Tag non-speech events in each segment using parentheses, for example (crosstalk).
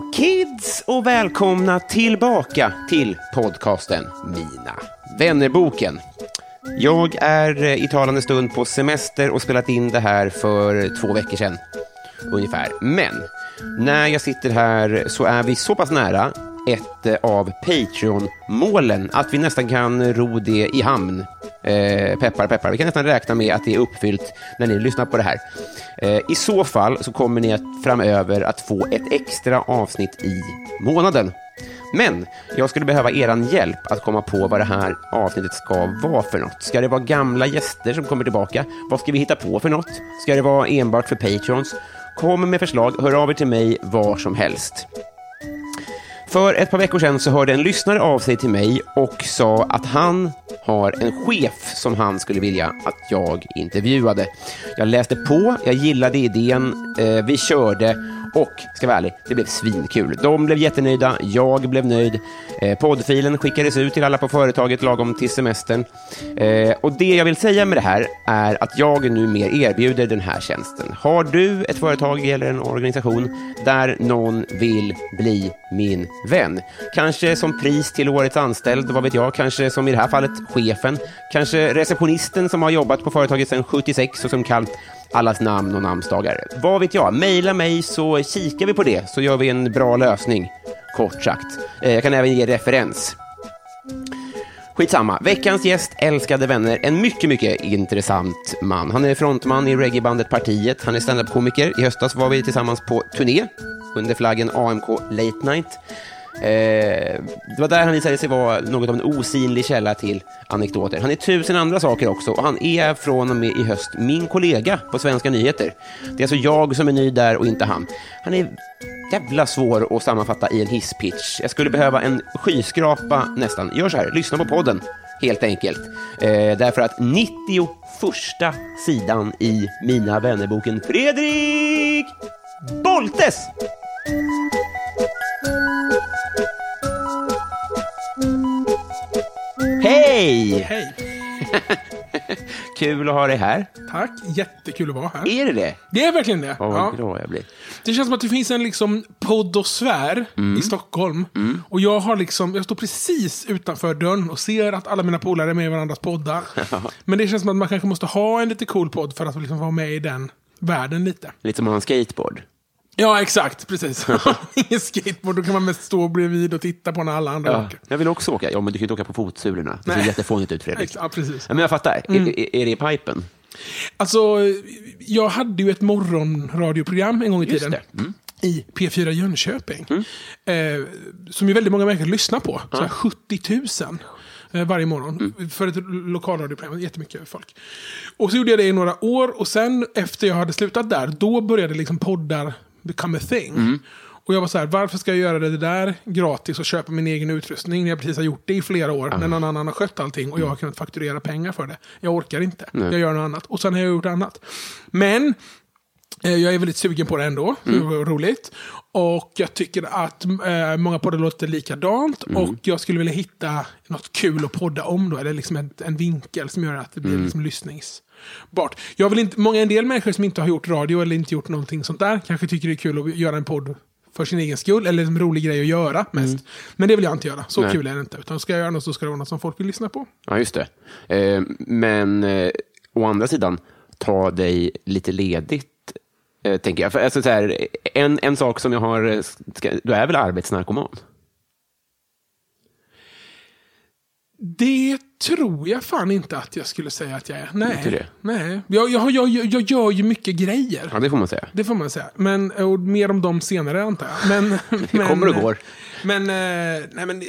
Hello kids och välkomna tillbaka till podcasten Mina vännerboken. Jag är eh, i talande stund på semester och spelat in det här för två veckor sedan ungefär. Men när jag sitter här så är vi så pass nära ett eh, av Patreon-målen att vi nästan kan ro det i hamn. Eh, peppar, peppar. Vi kan nästan räkna med att det är uppfyllt när ni lyssnar på det här. Eh, I så fall så kommer ni att framöver att få ett extra avsnitt i månaden. Men jag skulle behöva er hjälp att komma på vad det här avsnittet ska vara för något. Ska det vara gamla gäster som kommer tillbaka? Vad ska vi hitta på för något? Ska det vara enbart för Patreons? Kom med förslag, hör av er till mig var som helst. För ett par veckor sedan så hörde en lyssnare av sig till mig och sa att han har en chef som han skulle vilja att jag intervjuade. Jag läste på, jag gillade idén, eh, vi körde och, ska vara ärlig, det blev svinkul. De blev jättenöjda, jag blev nöjd. Eh, poddfilen skickades ut till alla på företaget lagom till semestern. Eh, och det jag vill säga med det här är att jag nu mer erbjuder den här tjänsten. Har du ett företag eller en organisation där någon vill bli min vän? Kanske som pris till årets anställd, vad vet jag? Kanske som i det här fallet chefen? Kanske receptionisten som har jobbat på företaget sedan 76 och som kan allas namn och namnsdagar. Vad vet jag? Mejla mig så kikar vi på det så gör vi en bra lösning. Kort sagt. Eh, jag kan även ge referens. Skitsamma. Veckans gäst, älskade vänner, en mycket, mycket intressant man. Han är frontman i reggaebandet Partiet. Han är standup-komiker. I höstas var vi tillsammans på turné under flaggen AMK Late Night. Eh, det var där han visade sig vara något av en osynlig källa till anekdoter. Han är tusen andra saker också och han är från och med i höst min kollega på Svenska nyheter. Det är alltså jag som är ny där och inte han. Han är jävla svår att sammanfatta i en hisspitch. Jag skulle behöva en skyskrapa nästan. Gör så här, lyssna på podden helt enkelt. Eh, därför att 91 sidan i Mina vännerboken Fredrik Boltes Hej! Hej! (laughs) Kul att ha dig här. Tack, jättekul att vara här. Är det det? Det är verkligen det. Åh, ja. vad glad jag blir. Det känns som att det finns en liksom poddosfär Mm. i Stockholm. Och jag har liksom, jag står precis utanför dörren och ser att alla mina polare är med i varandras poddar. (laughs) Men det känns som att man kanske måste ha en lite cool podd för att liksom vara med i den världen lite. Lite som att ha en skateboard. Ja, exakt. Precis. (laughs) (laughs) Ingen skateboard, då kan man mest stå bredvid och titta på när alla andra Ja, åker. jag vill också åka. Ja, men du kan ju inte åka på fotsulorna. Det ser jättefånigt ut, Fredrik. (laughs) Ja, precis. Ja, men jag fattar. Är, är, är det i pipen? Alltså, jag hade ju ett morgonradioprogram en gång i Just tiden. Mm. I P4 Jönköping. Eh, som ju väldigt många människor lyssnar på. Så här 70 000 eh, varje morgon. För ett lokalradioprogram. Jättemycket folk. Och så gjorde jag det i några år. Och sen efter jag hade slutat där, då började liksom poddar become a thing. Och jag var så här, varför ska jag göra det där gratis och köpa min egen utrustning när jag precis har gjort det i flera år, när någon annan har skött allting och jag har kunnat fakturera pengar för det. Jag orkar inte. Jag gör något annat. Och sen har jag gjort annat. Men eh, jag är väldigt sugen på det ändå. Det var roligt. Och jag tycker att eh, många poddar låter likadant. Och jag skulle vilja hitta något kul att podda om då. Eller liksom en, en vinkel som gör att det blir liksom lyssningsbart. Jag vill inte, många, en del människor som inte har gjort radio eller inte gjort någonting sånt där kanske tycker det är kul att göra en podd för sin egen skull, eller en rolig grej att göra mest. Mm. Men det vill jag inte göra, så Nej. kul är det inte. Utan ska jag göra något så ska det vara något som folk vill lyssna på. Ja, just det. Eh, men eh, å andra sidan, ta dig lite ledigt, eh, tänker jag. För, alltså, så här, en, en sak som jag har... eh, du är väl arbetsnarkoman? Det tror jag fan inte att jag skulle säga att jag är. Nej. Inte det? Nej. Jag, jag, jag, jag, gör ju mycket grejer. Ja, det får man säga. Det får man säga. Men, och mer om dem senare antar jag. Men, (laughs) men, kommer och går. Men, eh, nej, men eh,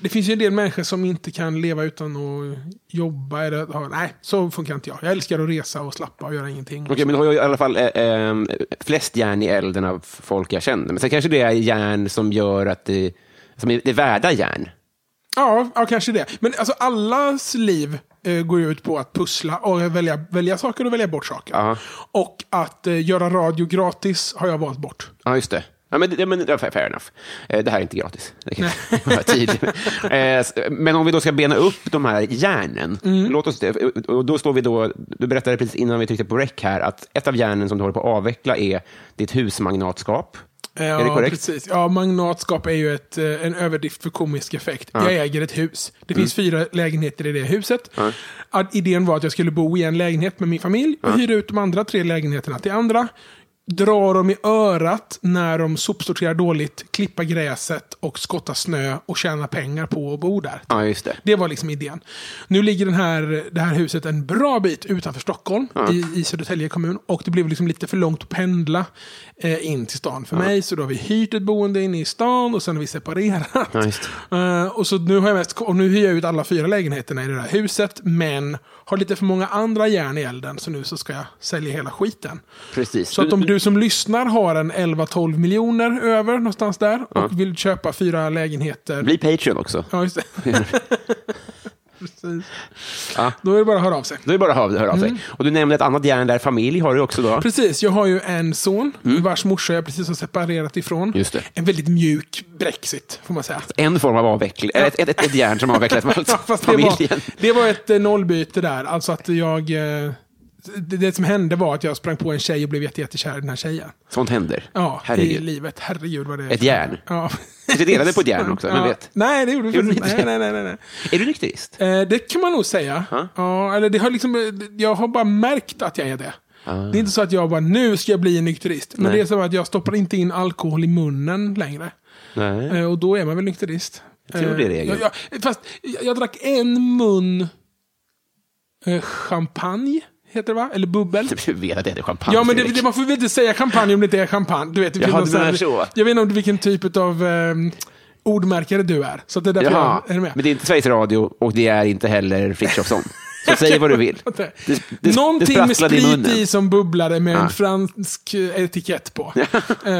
det finns ju en del människor som inte kan leva utan att jobba. Eller, ha- nej, så funkar inte jag. Jag älskar att resa och slappa och göra ingenting. Okej, men du har ju i alla fall eh, eh, flest järn i elden av folk jag känner. Men sen kanske det är järn som gör att det, som är, det är värda järn. Ja, ja, kanske det. Men alltså allas liv eh, går ju ut på att pussla och välja, välja saker och välja bort saker. Ja. Och att eh, göra radio gratis har jag valt bort. Ja, just det. Ja, men, det- men, fair enough. Eh, Det här är inte gratis. Det kan vara. Eh, Men om vi då ska bena upp de här järnen. Mm. Låt oss. Och då står vi då, du berättade precis innan vi tryckte på rec här att ett av järnen som du håller på att avveckla är ditt husmagnatskap. Ja, är det korrekt? Precis. Ja, magnatskap är ju ett, eh, en överdrift för komisk effekt. Jag äger ett hus. Det Mm. finns fyra lägenheter i det huset. Att idén var att jag skulle bo i en lägenhet med min familj och hyra ut de andra tre lägenheterna till andra. Dra dem i örat när de sopsorterar dåligt, klippa gräset och skotta snö och tjäna pengar på att bo där. Ja, just det. Det var liksom idén. Nu ligger den här, det här huset en bra bit utanför Stockholm, i, i Södertälje kommun. Och det blev liksom lite för långt att pendla eh, in till stan för mig. Så då har vi hyrt ett boende inne i stan och sen har vi separerat. Ja, Eh, och så nu, har jag mest, och nu hyr jag ut alla fyra lägenheterna i det här huset. Men har lite för många andra järn i elden. Så nu så ska jag sälja hela skiten. Precis. Så att om du som lyssnar har en 11-12 miljoner över någonstans där. Och vill köpa fyra lägenheter. Bli Patreon också. Ja, just det. (laughs) (laughs) Precis. Ja. Då är det bara att höra av sig. Då är det bara att höra av Mm. sig. Och du nämnde ett annat järn där, familj har du också då. Precis, jag har ju en son vars morsa jag precis har separerat ifrån. Mm. Just det. En väldigt mjuk Brexit, får man säga. En form av avveckling, eller ett, ett, ett, ett järn som alltså (laughs) Fast det, var, familjen. det var ett eh, nollbyte där. Alltså att jag... eh, Det, det som hände var att jag sprang på en tjej och blev jätte, jättekär i den här tjejen. Sånt händer. Ja, i Herregud. livet. Herregud vad det är. Ett järn. Ja. Vi delade på ett järn också, vem Ja. vet? Nej, det gjorde vi inte? Nej, nej, nej, nej. Är du nykterist? Eh, det kan man nog säga. Ja, eller det har liksom, eh, jag har bara märkt att jag är det. Det är inte så att jag bara, nu ska jag bli en nykterist. Men Nej. det är som att jag stoppar inte in alkohol i munnen längre. Nej. Eh, och då är man väl nykterist. Jag tror det är regeln. jag, fast jag, jag drack en mun eh, champagne, heter det va? Eller bubbel. (laughs) Du vet att det heter champagne, Ja, men det, det, man får väl inte säga champagne om det inte är champagne. Du vet, det Jaha, du menar så. Jag vet inte vilken typ av eh, ordmärkare du är. Så det är därför Jaha, jag är med. men det är inte Sveriges Radio och det är inte heller Frithiofsson. Så säg vad du (laughs) vill. Det, det, det Någonting med sprattlade i sprit munnen. i som bubblade med Ja. en fransk eh, etikett på. (laughs) eh,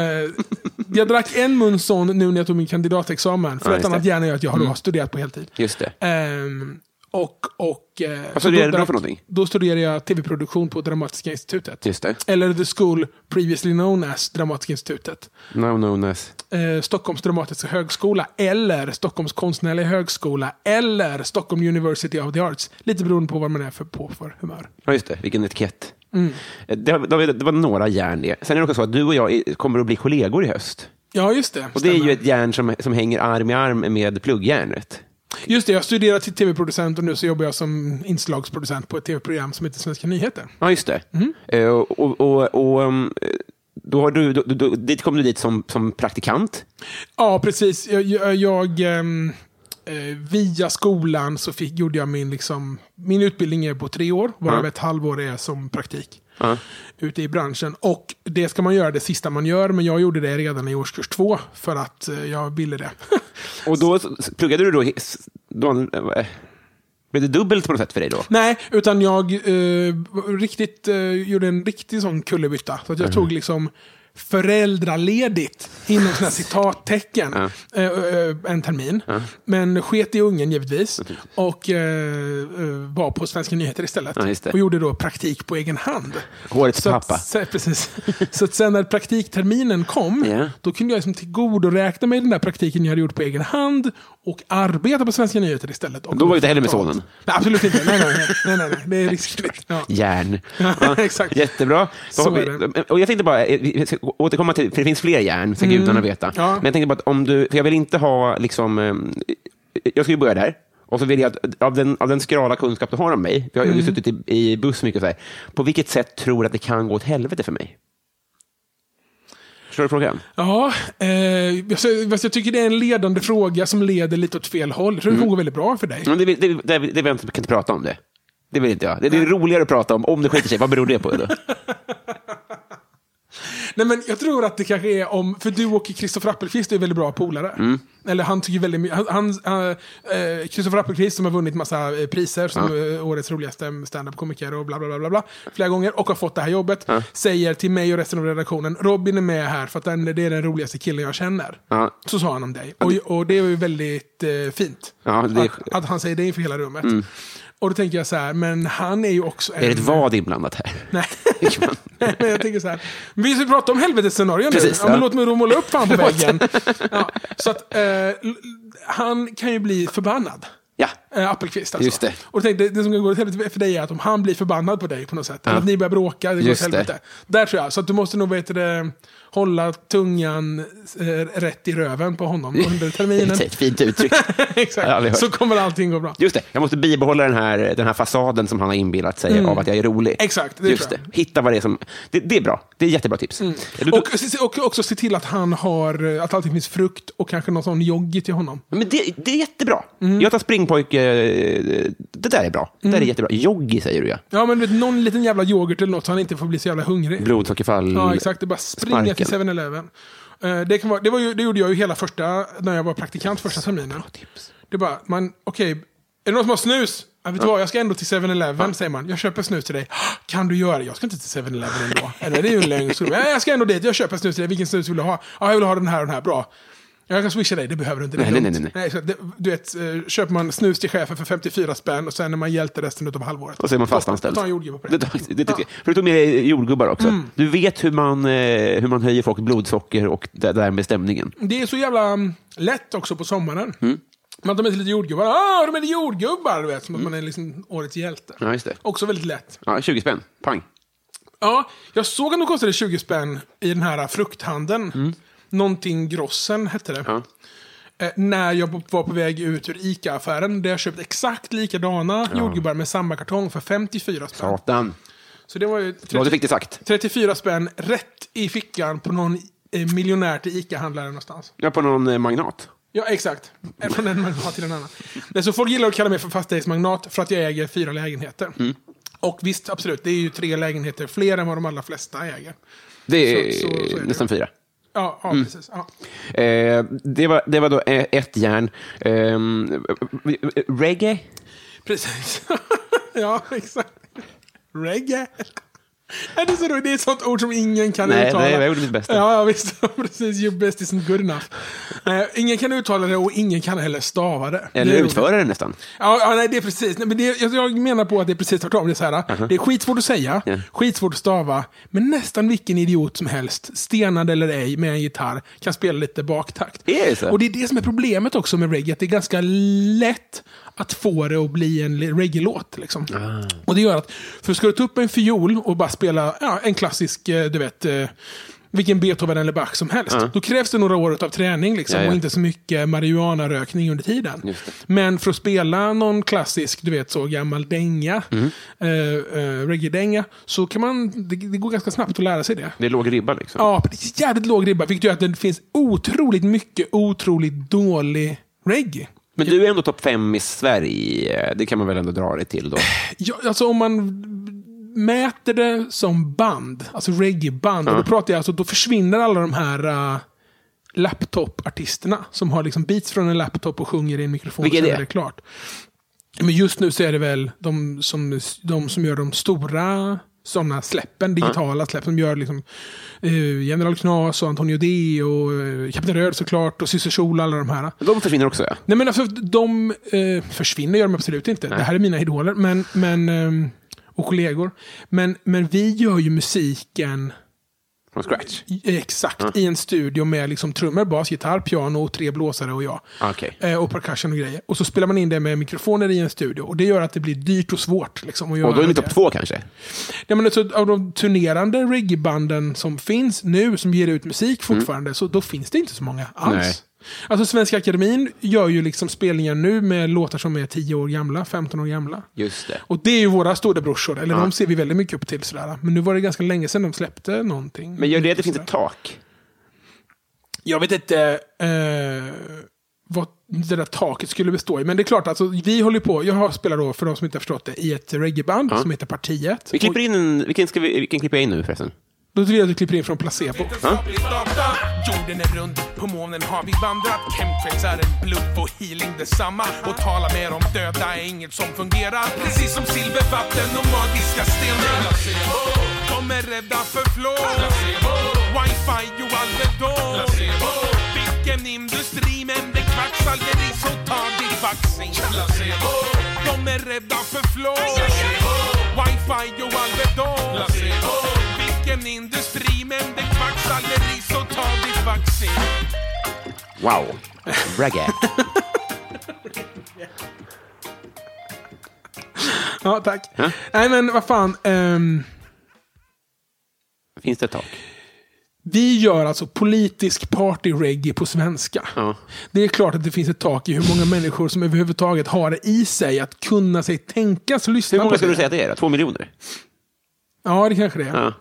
jag drack en mun sån nu när jag tog min kandidatexamen. För Ja, ett annat det. Mm. gärna är att jag har då studerat på heltid. Just det. Ehm, och, och, eh, så studerade du för någonting? Då studerade jag tv-produktion på Dramatiska institutet. Just det. Eller The School Previously Known as Dramatiska institutet. No known as. Eh, Stockholms dramatiska högskola eller Stockholms konstnärliga högskola eller Stockholm University of the Arts. Lite beroende på vad man är för, på för humör. Ja, just det. Vilken etikett. Mm. Eh, Det, var- det var några järn det. Sen är det också så att du och jag är- kommer att bli kollegor i höst. Ja, just det. Och det är Stämmer. ju ett järn som, som hänger arm i arm med pluggjärnet. Just det, jag studerar till tv-producent och nu så jobbar jag som inslagsproducent på ett tv-program som heter Svenska nyheter. Ja, just det. Mm. Eh, och, och, och, um, då har du, då, då, dit kom du dit som, som praktikant. Ja, precis. Jag, jag, jag eh, via skolan så fick, gjorde jag min, liksom, min utbildning är på tre år, varav Ja. ett halvår är som praktik. Ja. Ute i branschen. Och det ska man göra det sista man gör, men jag gjorde det redan i årskurs två för att eh, jag ville det. (laughs) Och då pluggade du då, då eh, blev det dubbelt på något sätt för dig då? Nej, utan jag eh, riktigt, eh, gjorde en riktig sån kullerbytta. Så att jag tog liksom föräldraledigt, inom här citattecken, Ja. eh, eh, en termin. Men sket i ungen givetvis. Och eh, eh, var på Svenska nyheter istället. Ja, och gjorde då praktik på egen hand. Årets Så pappa. att, så, precis. så att sen när praktikterminen kom, Ja. då kunde jag liksom tillgodoräkna mig den där praktiken jag hade gjort på egen hand och arbeta på Svenska nyheter istället. Och Då var du inte heller med sonen? (laughs) Nej, absolut inte. Nej, nej, nej, nej, nej. Det är riskfritt. (laughs) Ja. Järn. (laughs) Ja, exakt. Jättebra. Vi, och jag tänkte bara, eh, vi ska återkomma till, för det finns fler järn, så gudarna veta. Mm. Ja. Men jag tänkte bara att om du, för jag vill inte ha liksom, eh, jag ska ju börja där. Och så vill jag att av den, av den skrala kunskap du har om mig, för jag har Mm. ju suttit i, i buss mycket och så här, på vilket sätt tror du att det kan gå åt helvete för mig? Förstår du frågan? Ja, eh, jag, jag tycker det är en ledande fråga som leder lite åt fel håll. Jag tror det kommer gå väldigt bra för dig. Men det, det, det, det, det inte, jag kan inte prata om det. Det vill inte jag. Det, det är roligare att prata om, om det skiter sig. Vad beror det på? Då? (laughs) Nej, men jag tror att det kanske är om, för du och Kristoffer Appelqvist är väldigt bra polare. Mm. Eller han tycker väldigt mycket, han, eh, Kristoffer Appelqvist som har vunnit massa eh, priser som eh, årets roligaste standup-komiker och bla bla bla bla bla, flera gånger och har fått det här jobbet. Säger till mig och resten av redaktionen, Robin är med här för att den, det är den roligaste killen jag känner. Ja. Så sa han om dig. Och, och det är ju väldigt eh, fint. Ja, det- Mm. att, att han säger det inför hela rummet. Och då tänker jag så här, men han är ju också Är det ett vad inblandat här? Nej. (laughs) Nej, men jag tänker så här. Vi ska prata om helvetesscenarion nu. Precis, ja, men ja. låt mig då måla upp fan på väggen. Ja, så att eh, han kan ju bli förbannad. Ja. Eh, Appelqvist alltså. Just det. Och tänkte, det som kan gå åt helvete för dig är att om han blir förbannad på dig på något sätt. Eller att ni börjar bråka, det går åt helvete. Där tror jag. Så att du måste nog vet det, hålla tungan eh, rätt i röven på honom under terminen. (laughs) Det är ett fint uttryck. (laughs) Exakt. Ja. Så kommer allting gå bra. Just det, jag måste bibehålla den här, den här fasaden som han har inbillat sig av att jag är rolig. Mm. Exakt, det Just det, hitta vad det är som... Det, det är bra, det är jättebra tips. Du- du- Och, och också se till att han har, eh, att alltid finns frukt och kanske någon sån joggi till honom. Men det, det är jättebra. Mm. Jag tar springpojke, det där är bra. Det där är jättebra. Joggi säger du ja. Ja, men vet, någon liten jävla yoghurt eller något så han inte får bli så jävla hungrig. Blodsockerfall. Ja, exakt. Det bara springa Sparken. till 7-Eleven. Eh, Det, kan vara, det, var ju, det gjorde jag ju hela första, när jag var praktikant första terminen. Det är bara, man, okej, är det någon som har snus? Ja, vet du vad, jag ska ändå till 7-Eleven, säger man. Jag köper snus till dig. (gasps) Kan du göra det? Jag ska inte till 7-Eleven ändå. Eller det är ju en lögn. Så, "Ja, Jag ska ändå dit, jag köper snus till dig. Vilken snus vill du ha? Ja, jag vill ha den här och den här. Bra. Jag kan swisha dig, det behöver du inte. Nej, nej, dumt. nej, nej. så det, du vet, eh, köper man snus till chefen för 54 spänn och sen är man hjälte resten av halvåret. Och så är man fastanställd. Då tar en jordgubbe på det. Det, det, det, tycker jag. För du tog med jordgubbar också. Mm. Du vet hur man, eh, hur man höjer folks blodsocker och det där med stämningen. Det är så jävla mm, lätt också på sommaren. Mm. Man tar med sig lite jordgubbar. Ah, de är jordgubbar! Du vet, som att man är liksom årets hjälte. Ja, just det. Också väldigt lätt. Ja, 20 spänn. Pang. Ja, jag såg att de kostade 20 spänn i den här frukthandeln. Någonting Grossen hette det. Ja. Eh, när jag var på väg ut ur ICA-affären. Där jag köpt exakt likadana jordgubbar med samma kartong för 54 spänn. Satan. Så det var ju Bra, 30, du fick det sagt. 34 spänn rätt i fickan på någon eh, miljonär till ICA-handlare någonstans. Ja, på någon eh, magnat. Ja, exakt. Eh, Från en magnat till en annan. Nej, så folk gillar att kalla mig för fastighetsmagnat för att jag äger fyra lägenheter. Mm. Och visst, absolut, det är ju tre lägenheter fler än vad de allra flesta äger. Det är, Så- så- så är det. nästan fyra. Ja, ja Mm. precis. Ja. Eh, det, var, det var då eh, ett järn. Ehm, reggae? Precis. (laughs) ja, exakt. Reggae. Det är, så roligt. det är ett sånt ord som ingen kan Nej, uttala. nej, jag gjorde mitt bästa. Ja, ja visst. (laughs) Precis. Your best isn't good enough. Eh, ingen kan uttala det och ingen kan heller stava det. Eller det är utföra det nästan. Ja, ja, nej, det är precis. Nej, men det, jag, jag menar på att det är precis tvärtom. Det är, så här, det är skitsvårt att säga, Ja. skitsvårt att stava, men nästan vilken idiot som helst, stenad eller ej, med en gitarr, kan spela lite baktakt. Är det så? Och det är det som är problemet också med reggae, att det är ganska lätt att få det att bli en reggae-låt. Liksom. Ah. Och det gör att, för ska du ta upp en fiol och bara spela ja, en klassisk, eh, du vet, eh, vilken Beethoven eller Bach som helst. Då krävs det några år av träning liksom, och inte så mycket marijuana-rökning under tiden. Men för att spela någon klassisk, du vet så gammal dänga, Mm. eh, eh, reggae-dänga, så kan man, det, det går ganska snabbt att lära sig det. Det är låg ribba liksom. Ja, det är jävligt låg ribba, vilket gör att det finns otroligt mycket otroligt dålig reggae. Men du är ändå topp fem i Sverige. Det kan man väl ändå dra dig till då? Ja, alltså om man mäter det som band, alltså reggae-band, och då pratar jag alltså, då försvinner alla de här uh, laptop-artisterna som har liksom beats från en laptop och sjunger i en mikrofon. Vilka är det? är klart. Men just nu så är det väl de som, de som gör de stora sådana släppen, digitala släpp som gör liksom eh, General Knas och Antonio D och uh, Kapten Röd såklart och Syster Sol och alla de här. De försvinner också ja. Nej men alltså, de eh, försvinner gör de absolut inte. Det här är mina idoler men, men, ehm, och kollegor. Men, men vi gör ju musiken Från scratch? Exakt, i en studio med liksom trummor, bas, gitarr, piano, tre blåsare och jag. Okej. Eh, och percussion och grejer. Och så spelar man in det med mikrofoner i en studio. Och det gör att det blir dyrt och svårt. Liksom, Och då är ni topp två kanske? Ja, men alltså, av de turnerande reggaebanden som finns nu, som ger ut musik fortfarande, så då finns det inte så många alls. Nej. Alltså Svenska Akademin gör ju liksom spelningar nu med låtar som är 10 år gamla, 15 år gamla. Just det. Och det är ju våra storebrorsor, eller de ser vi väldigt mycket upp till. Sådär. Men nu var det ganska länge sedan de släppte någonting. Men gör det att det finns ett tak? Jag vet inte eh, vad det där taket skulle bestå i. Men det är klart, alltså, vi håller på. Jag har spelar då, för de som inte har förstått det, i ett reggaeband som heter Partiet. Vi klipper in en... Vilken, ska vi, vilken klipper jag in nu förresten? Då vill jag att du klipper in från Placebo. Jorden är rund, på månen har vi vandrat. Chemtrails är en bluff och healing detsamma. Och tala mer om döda är inget som fungerar. Precis som silvervatten och magiska stenar. De är rädda för flow. Wifi och Alvedon. Vilken industri, men det kvacksalveri så ta ditt vaccin. De är rädda för fluor. Wifi och Alvedon. Vilken industri, men det kvacksalveri så ta ditt vaccin. Wow! Reggae. (laughs) Ja, tack. Nej, men vad fan. ehm, Finns det ett tak? vi gör alltså politisk party-reggae på svenska. Ja. Det är klart att det finns ett tak i hur många människor som överhuvudtaget har det i sig att kunna sig tänkas lyssna Hur många på skulle det. du säga att det är? Två miljoner? Ja, det kanske det är. Ja.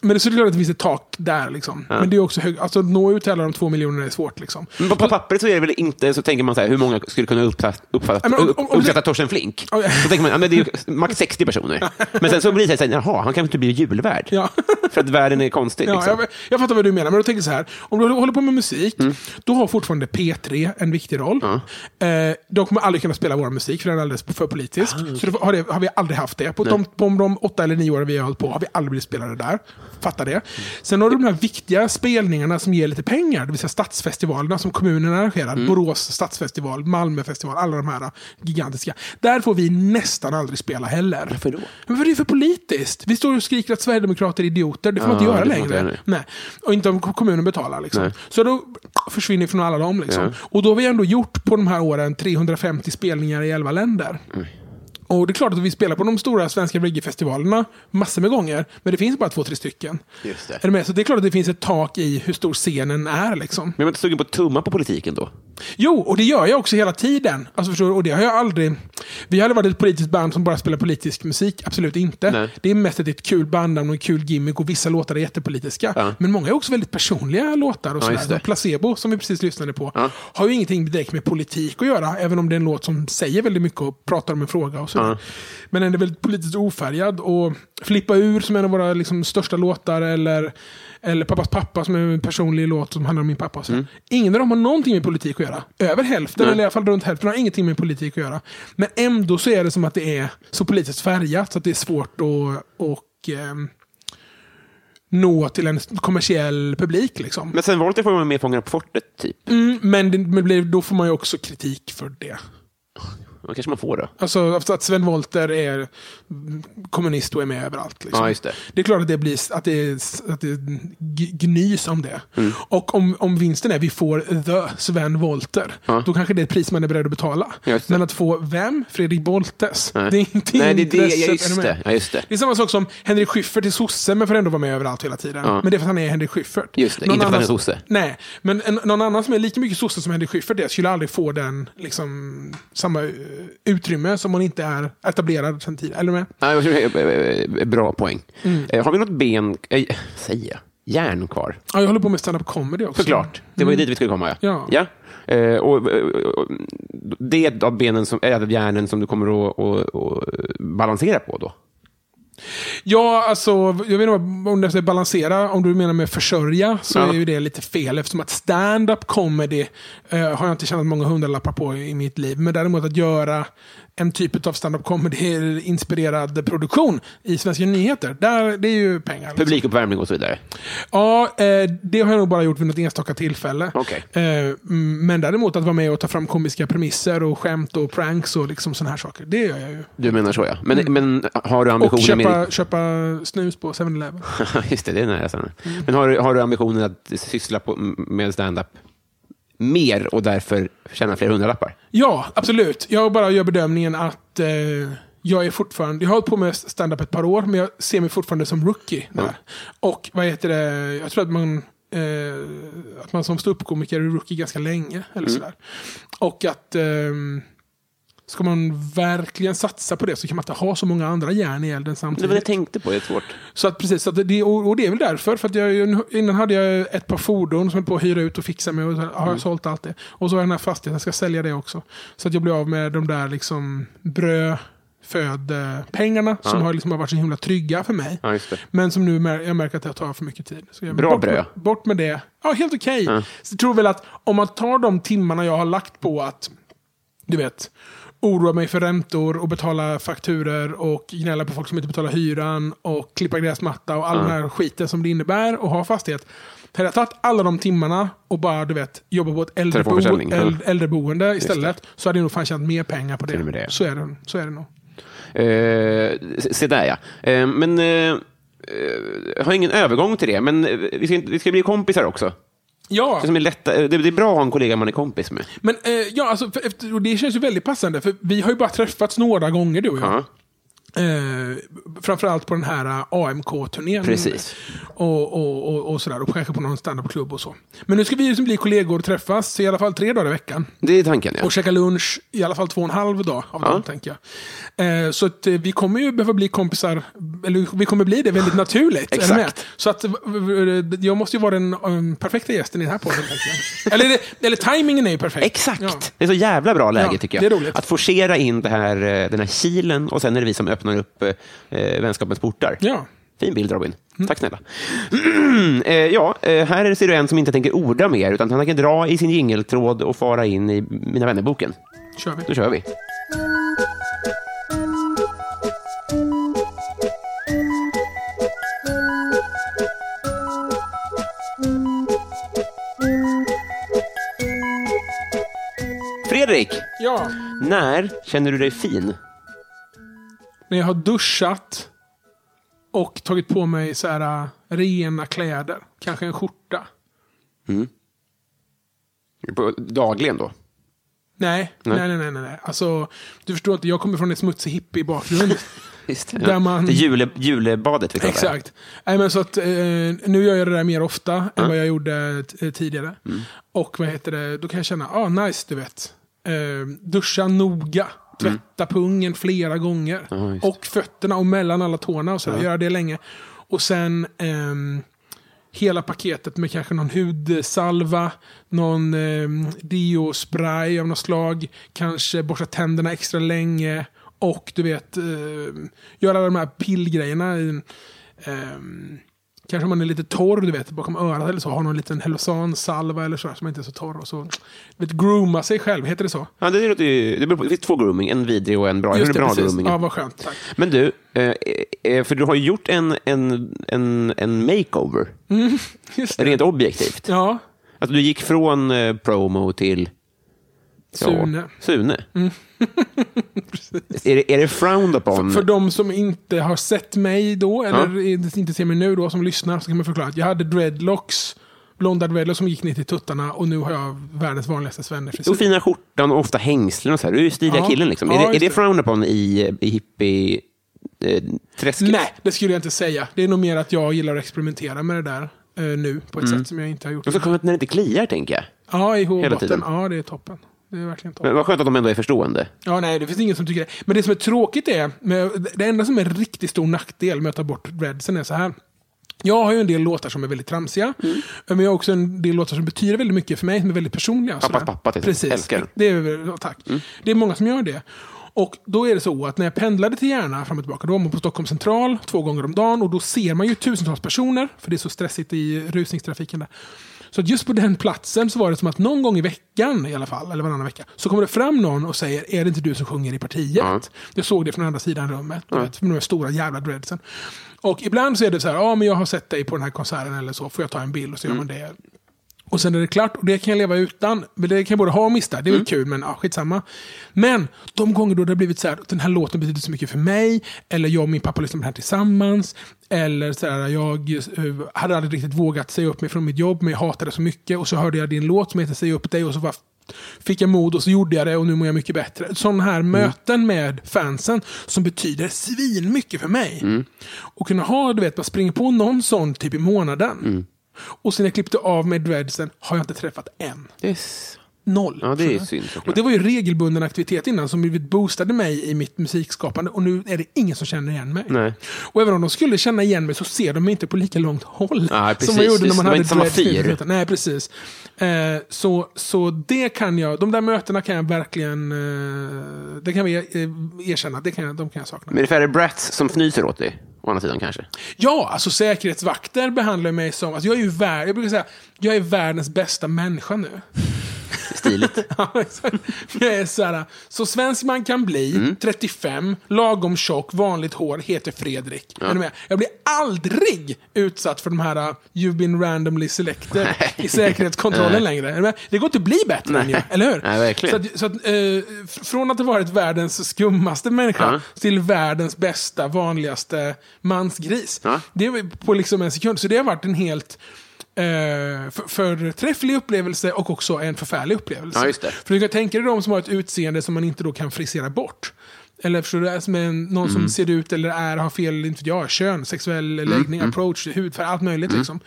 Men det är såklart att det finns ett tak där. Liksom. Men det är också hög, alltså, att nå ut till alla de två miljonerna är svårt. Liksom. Men på, på pappret så är det väl inte, så tänker man så här, hur många skulle kunna uppfatta, uppfatta, Men om- om- om det- Torsten Flink? Ja, ja. Så tänker man, ja, men det är max 60 personer. (laughs) Men sen så blir det så här, jaha, han kan inte bli julvärd. Ja. För att världen är konstig. Ja, Liksom. jag, jag fattar vad du menar, men då tänker jag så här. Om du håller på med musik, Mm. då har fortfarande P3 en viktig roll. Eh, de kommer aldrig kunna spela vår musik, för den är alldeles för politisk. Ah, Så har, det, har vi aldrig haft det. På de, på de åtta eller nio åren vi har hållit på har vi aldrig blivit spelade där. Fattar det. Sen har du de här viktiga spelningarna som ger lite pengar, det vill säga stadsfestivalerna som kommunerna arrangerar. Mm. Borås stadsfestival, Malmö festival, alla de här gigantiska. Där får vi nästan aldrig spela heller. Varför då? Men för det är för politiskt. Vi står och skriker att Sverigedemokrater är idioter. Det får man Ja, inte göra man inte längre. göra. Nej. Och inte om kommunen betalar. Liksom. Så då försvinner från alla dem. Liksom. Ja. Och då har vi ändå gjort på de här åren 350 spelningar i 11 länder. Och det är klart att vi spelar på de stora svenska reggae-festivalerna massor med gånger. Men det finns bara två, tre stycken. Just det. Är du med? Så det är klart att det finns ett tak i hur stor scenen är. Liksom. Men är man inte sugen på att tumma på politiken då? Jo, och det gör jag också hela tiden. Alltså, förstår du? Och det har jag aldrig... Vi har aldrig varit ett politiskt band som bara spelar politisk musik. Absolut inte. Nej. Det är mest ett kul bandnamn och en kul gimmick och vissa låtar är jättepolitiska. Ja. Men många är också väldigt personliga låtar. Och Ja, sådär. Placebo, som vi precis lyssnade på, Ja. har ju ingenting direkt med politik att göra. Även om det är en låt som säger väldigt mycket och pratar om en fråga. och sådär. Ja. Men den är väldigt politiskt ofärgad. Och Flippa ur, som är en av våra liksom, största låtar, eller, eller Pappas pappa, som är en personlig låt som handlar om min pappa. sådär. Ingen av dem har någonting med politik att göra. Över hälften, Nej. eller i alla fall runt hälften, har ingenting med politik att göra. Men ändå så är det som att det är så politiskt färgat så att det är svårt att och, ehm, nå till en kommersiell publik. Liksom. Men sen Volter får man med Fångarna på fortet, typ. Mm, men det, men då får man ju också kritik för det. Det kanske man får då. Alltså att Sven Wollter är kommunist och är med överallt. Liksom. Ja, just det. det är klart att det, blir, att det, att det gnys om det. Mm. Och om, om vinsten är vi får the Sven Wollter, Ja. då kanske det är ett pris man är beredd att betala. Det. Men att få vem? Fredrik Boltes? Nej. Det är inte Nej, det är det. Ja, är just det. Ja, just det. Det är samma sak som Henrik Schyffert till sosse, men får ändå vara med överallt hela tiden. Ja. Men det är för att han är Henrik Schyffert. Just det, Någon inte för att han är sosse. Nej, men en, någon annan som är lika mycket sosse som Henrik Schyffert är, skulle aldrig få den, liksom, samma utrymme som hon inte är etablerad sedan tidigare. Eller med? Ja, tror- eh, eh, Bra poäng. Mm. Eh, Har vi något ben, äh, säger jag, järn kvar? Ja, jag håller på med stand-up comedy också. Såklart. Det var ju dit vi skulle komma. Ja. ja. Eh, och, eh, och, det av benen som, är av hjärnen som du kommer att, att, att balansera på då? Ja, alltså, jag vet inte om det är balansera, om du menar med försörja, så Ja. är ju det lite fel. Eftersom att stand-up comedy eh, har jag inte tjänat många hundralappar på i mitt liv. Men däremot att göra en typ av stand-up comedy-inspirerad produktion i Svenska nyheter, där, det är ju pengar. liksom. Publikuppvärmning och så vidare. Ja, eh, det har jag nog bara gjort vid något enstaka tillfälle. Okej. Eh, mm, men däremot att vara med och ta fram komiska premisser och skämt och pranks och liksom såna här saker, det gör jag ju. Du menar så ja. Men, men har du Mm. Och ambitioner köpa, med... köpa snus på 7-Eleven. (laughs) Just det, det är nära. sen. Men har, du- har du ambitionen att syssla på, med stand-up mer och därför tjäna fler hundralappar? Ja, absolut. Jag bara gör bedömningen att eh, jag är fortfarande... Jag har hållit på med stand-up ett par år, men jag ser mig fortfarande som rookie. Där. Och vad heter det? Jag tror att man... Eh, att man som ståuppkomiker är rookie ganska länge. Eller sådär. Och att... ehm, Ska man verkligen satsa på det så kan man inte ha så många andra järn i elden Det var samtidigt. det jag tänkte på, det är svårt. Så att precis, så att det, och det är väl därför. För att jag, innan hade jag ett par fordon som höll på att hyra ut och fixa med. Och har jag sålt allt det. Och så har jag den här fastigheten, jag ska sälja det också. Så att jag blir av med de där liksom bröd, föd, eh, pengarna som har, liksom har varit så himla trygga för mig. Ja. Men som nu mär, jag märker att det tar för mycket tid. Så jag Bra bort, bröd. Bort med det. Ja, helt okej. Så jag tror väl att om man tar de timmarna jag har lagt på att, du vet, oroa mig för räntor och betala fakturer och gnälla på folk som inte betalar hyran och klippa gräsmatta och all den här skiten som det innebär att ha fastighet. Hade jag tagit alla de timmarna och bara du vet, jobba på ett äldrebo äldre, äldreboende istället så hade jag nog fan tjänat mer pengar på det. det. Så, är det, så är det nog. Eh, se- där ja. Eh, men eh, eh, jag har ingen övergång till det, men eh, vi ska, vi ska bli kompisar också. Ja. Det, som är lätta, eh, det, är bra att ha en kollega man är kompis med. Men eh, ja, alltså, för, och det känns ju väldigt passande, för vi har ju bara träffats några gånger du och jag. Ja. Eh, framförallt på den här eh, AMK-turnén. Precis. Och, och, och, och sådär, och kanske på någon standupklubb och så. Men nu ska vi liksom bli kollegor och träffas i alla fall tre dagar i veckan. Det är tanken, ja. Och käka lunch i alla fall två och en halv dag av Ja. dem, tänker jag. Eh, så att, eh, vi kommer ju behöva bli kompisar, eller vi kommer bli det väldigt naturligt. Exakt. Så att, eh, jag måste ju vara den um, perfekta gästen i den här podden. Eller, det- eller tajmingen är ju perfekt. Exakt! Ja. Det är så jävla bra läge, tycker det jag. är roligt. Att forcera in det här, den här kilen och sen är det vi som öppnar upp eh, vänskapens portar. Ja. Fin bild, Robin. Tack snälla. (clears throat) eh, ja, eh, här ser du en som inte tänker orda mer, utan han tänker dra i sin jingeltråd och fara in i Mina vännerboken. Kör vi. Då kör vi. Fredrik, Ja. när känner du dig fin? När jag har duschat och tagit på mig så här äh, rena kläder. Kanske en skjorta. På, dagligen då? Nej, Nej. nej, nej, nej, nej. Alltså, du förstår inte, jag kommer från en smutsig hippie-bakgrund. (laughs) Just det. Där man- det jule, julebadet vi pratar. Exakt. Nej, men så att, eh, nu gör jag det där mer ofta än vad jag gjorde t- tidigare. Mm. Och vad heter det, då kan jag känna, ah nice, du vet. Eh, duscha noga. Tvätta pungen flera gånger. Mm. Ja, just. och fötterna och mellan alla tårna och så. Göra det länge. Och sen ehm, hela paketet med kanske någon hudsalva, någon eh, deo-spray av något slag, kanske borsta tänderna extra länge och du vet, eh, göra de här pillgrejerna. i, kanske man är lite torr, du vet, bakom örat eller så, har någon liten Hellosan-salva eller så, som inte är så torr. Och så, vet, grooma sig själv, heter det så? Ja, det, låter ju, det, beror på, det finns två grooming, en vidrig och en bra. Hur är bra precis. groomingen? Ja, vad skönt. Tack. Men du, eh, eh, för du har ju gjort en, en, en, en makeover, (laughs) Just det. rent objektivt. Ja, Alltså, du gick från eh, promo till... Sune. Sune. (laughs) är, det, är det frowned upon? För de som inte har sett mig då, eller inte ser mig nu då, som lyssnar, så kan man förklara att jag hade dreadlocks, blonda dreadlocks som gick ner till tuttarna och nu har jag världens vanligaste svennefrisyr. Och fina skjortan och ofta hängslen och så här. Du är ju stiliga Ja. killen liksom. Ja, är det, är det det. frowned upon i, i hippie... Eh, träsket? Nej, det skulle jag inte säga. Det är nog mer att jag gillar att experimentera med det där eh, nu på ett sätt som jag inte har gjort. Och så skönt när det inte kliar, tänker jag. Ja, i hårbotten. Ja, det är toppen. Det är verkligen toppen. Men vad skönt att de ändå är förstående. Ja, nej, det finns ingen som tycker det. Men det som är tråkigt är, det enda som är en riktigt stor nackdel med att ta bort dreadsen är så här. Jag har ju en del låtar som är väldigt tramsiga. Mm. Men jag har också en del låtar som betyder väldigt mycket för mig, som är väldigt personliga. Pappas pappa till. Precis. Älskar. Det är, tack. Det är många som gör det. Och då är det så att när jag pendlade till Järna fram och tillbaka, då var man på Stockholm central två gånger om dagen och då ser man ju tusentals personer, för det är så stressigt i rusningstrafiken där. Så just på den platsen så var det som att någon gång i veckan i alla fall, eller varannan vecka, så kommer det fram någon och säger är det inte du som sjunger i partiet? Ja. Jag såg det från andra sidan rummet, du vet, med de stora jävla dreadsen. Och ibland så är det så här, ja men jag har sett dig på den här konserten eller så, får jag ta en bild och så gör man det. Och sen är det klart, och det kan jag leva utan. Men Det kan jag både ha och mista, det är väl kul, men ja, skitsamma. Men de gånger då det har blivit så här, den här låten betyder så mycket för mig, eller jag och min pappa lyssnar på den här tillsammans, eller så här, jag eh, hade aldrig riktigt vågat säga upp mig från mitt jobb, men jag hatade så mycket, och så hörde jag din låt som heter Säg upp dig, och så bara fick jag mod och så gjorde jag det och nu mår jag mycket bättre. Sådana här möten med fansen som betyder svin mycket för mig. Och kunna ha, du vet, bara springa på någon sån typ i månaden. Och sen jag klippte av med dreadsen har jag inte träffat än. Det är s- Noll. Ja, det är synd såklart. Och det var ju regelbunden aktivitet innan som blivit boostade mig i mitt musikskapande och nu är det ingen som känner igen mig. Nej. Och även om de skulle känna igen mig så ser de mig inte på lika långt håll. Nej, som precis. man gjorde när man De är hade samma fyr. Nej, precis. Eh, så, så det kan jag, de där mötena kan jag verkligen, eh, det kan vi eh, erkänna, det kan jag, de kan jag sakna. Men är det färre brats som fnyser åt dig? Å andra sidan kanske? Ja, alltså säkerhetsvakter behandlar mig som... Alltså jag, är ju vär, jag brukar säga jag är världens bästa människa nu. Stiligt. (laughs) Ja, jag är så, här, så svensk man kan bli, Mm. 35, lagom tjock, vanligt hår, heter Fredrik. Är du med? Jag blir aldrig utsatt för de här uh, “You've been randomly selected” i säkerhetskontrollen (laughs) längre. Är? Det går inte att bli bättre än jag, eller hur? Nej, verkligen. Så att, så att, f- från att ha varit världens skummaste människa Ja. till världens bästa, vanligaste mansgris. Ja. Det var på liksom en sekund. Så det har varit en helt för, förträfflig upplevelse och också en förfärlig upplevelse. Ja. För du kan tänka dig de som har ett utseende som man inte då kan frisera bort. Eller förstår du, som en, någon Mm. som ser ut eller är, har fel, inte jag, kön, sexuell läggning, Mm. approach, hudfärg, allt möjligt liksom.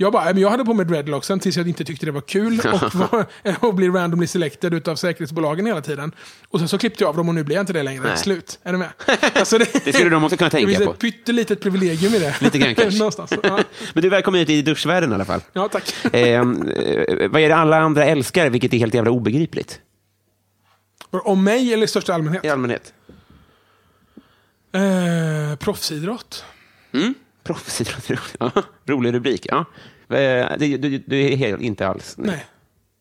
Jag, bara, men jag hade på mig dreadlocksen tills jag inte tyckte det var kul (laughs) och, var, (laughs) och bli randomly selected utav säkerhetsbolagen hela tiden. Och sen så klippte jag av dem och nu blir jag inte det längre. Nej. Slut. Är du med? (laughs) Alltså Det skulle de också kunna tänka det finns på. ett pyttelitet privilegium i det. Lite grann kanske. Någonstans. Ja. Men du är välkommen hit i duschvärlden i alla fall. ja, tack. Eh, eh, vad är det alla andra älskar, vilket är helt jävla obegripligt? Om mig eller i största allmänhet? I allmänhet. Eh, proffsidrott. Mm? Proffsidrott. Ja, (laughs) rolig rubrik. Ja. Eh, Det, det, det är helt, inte alls. Nej.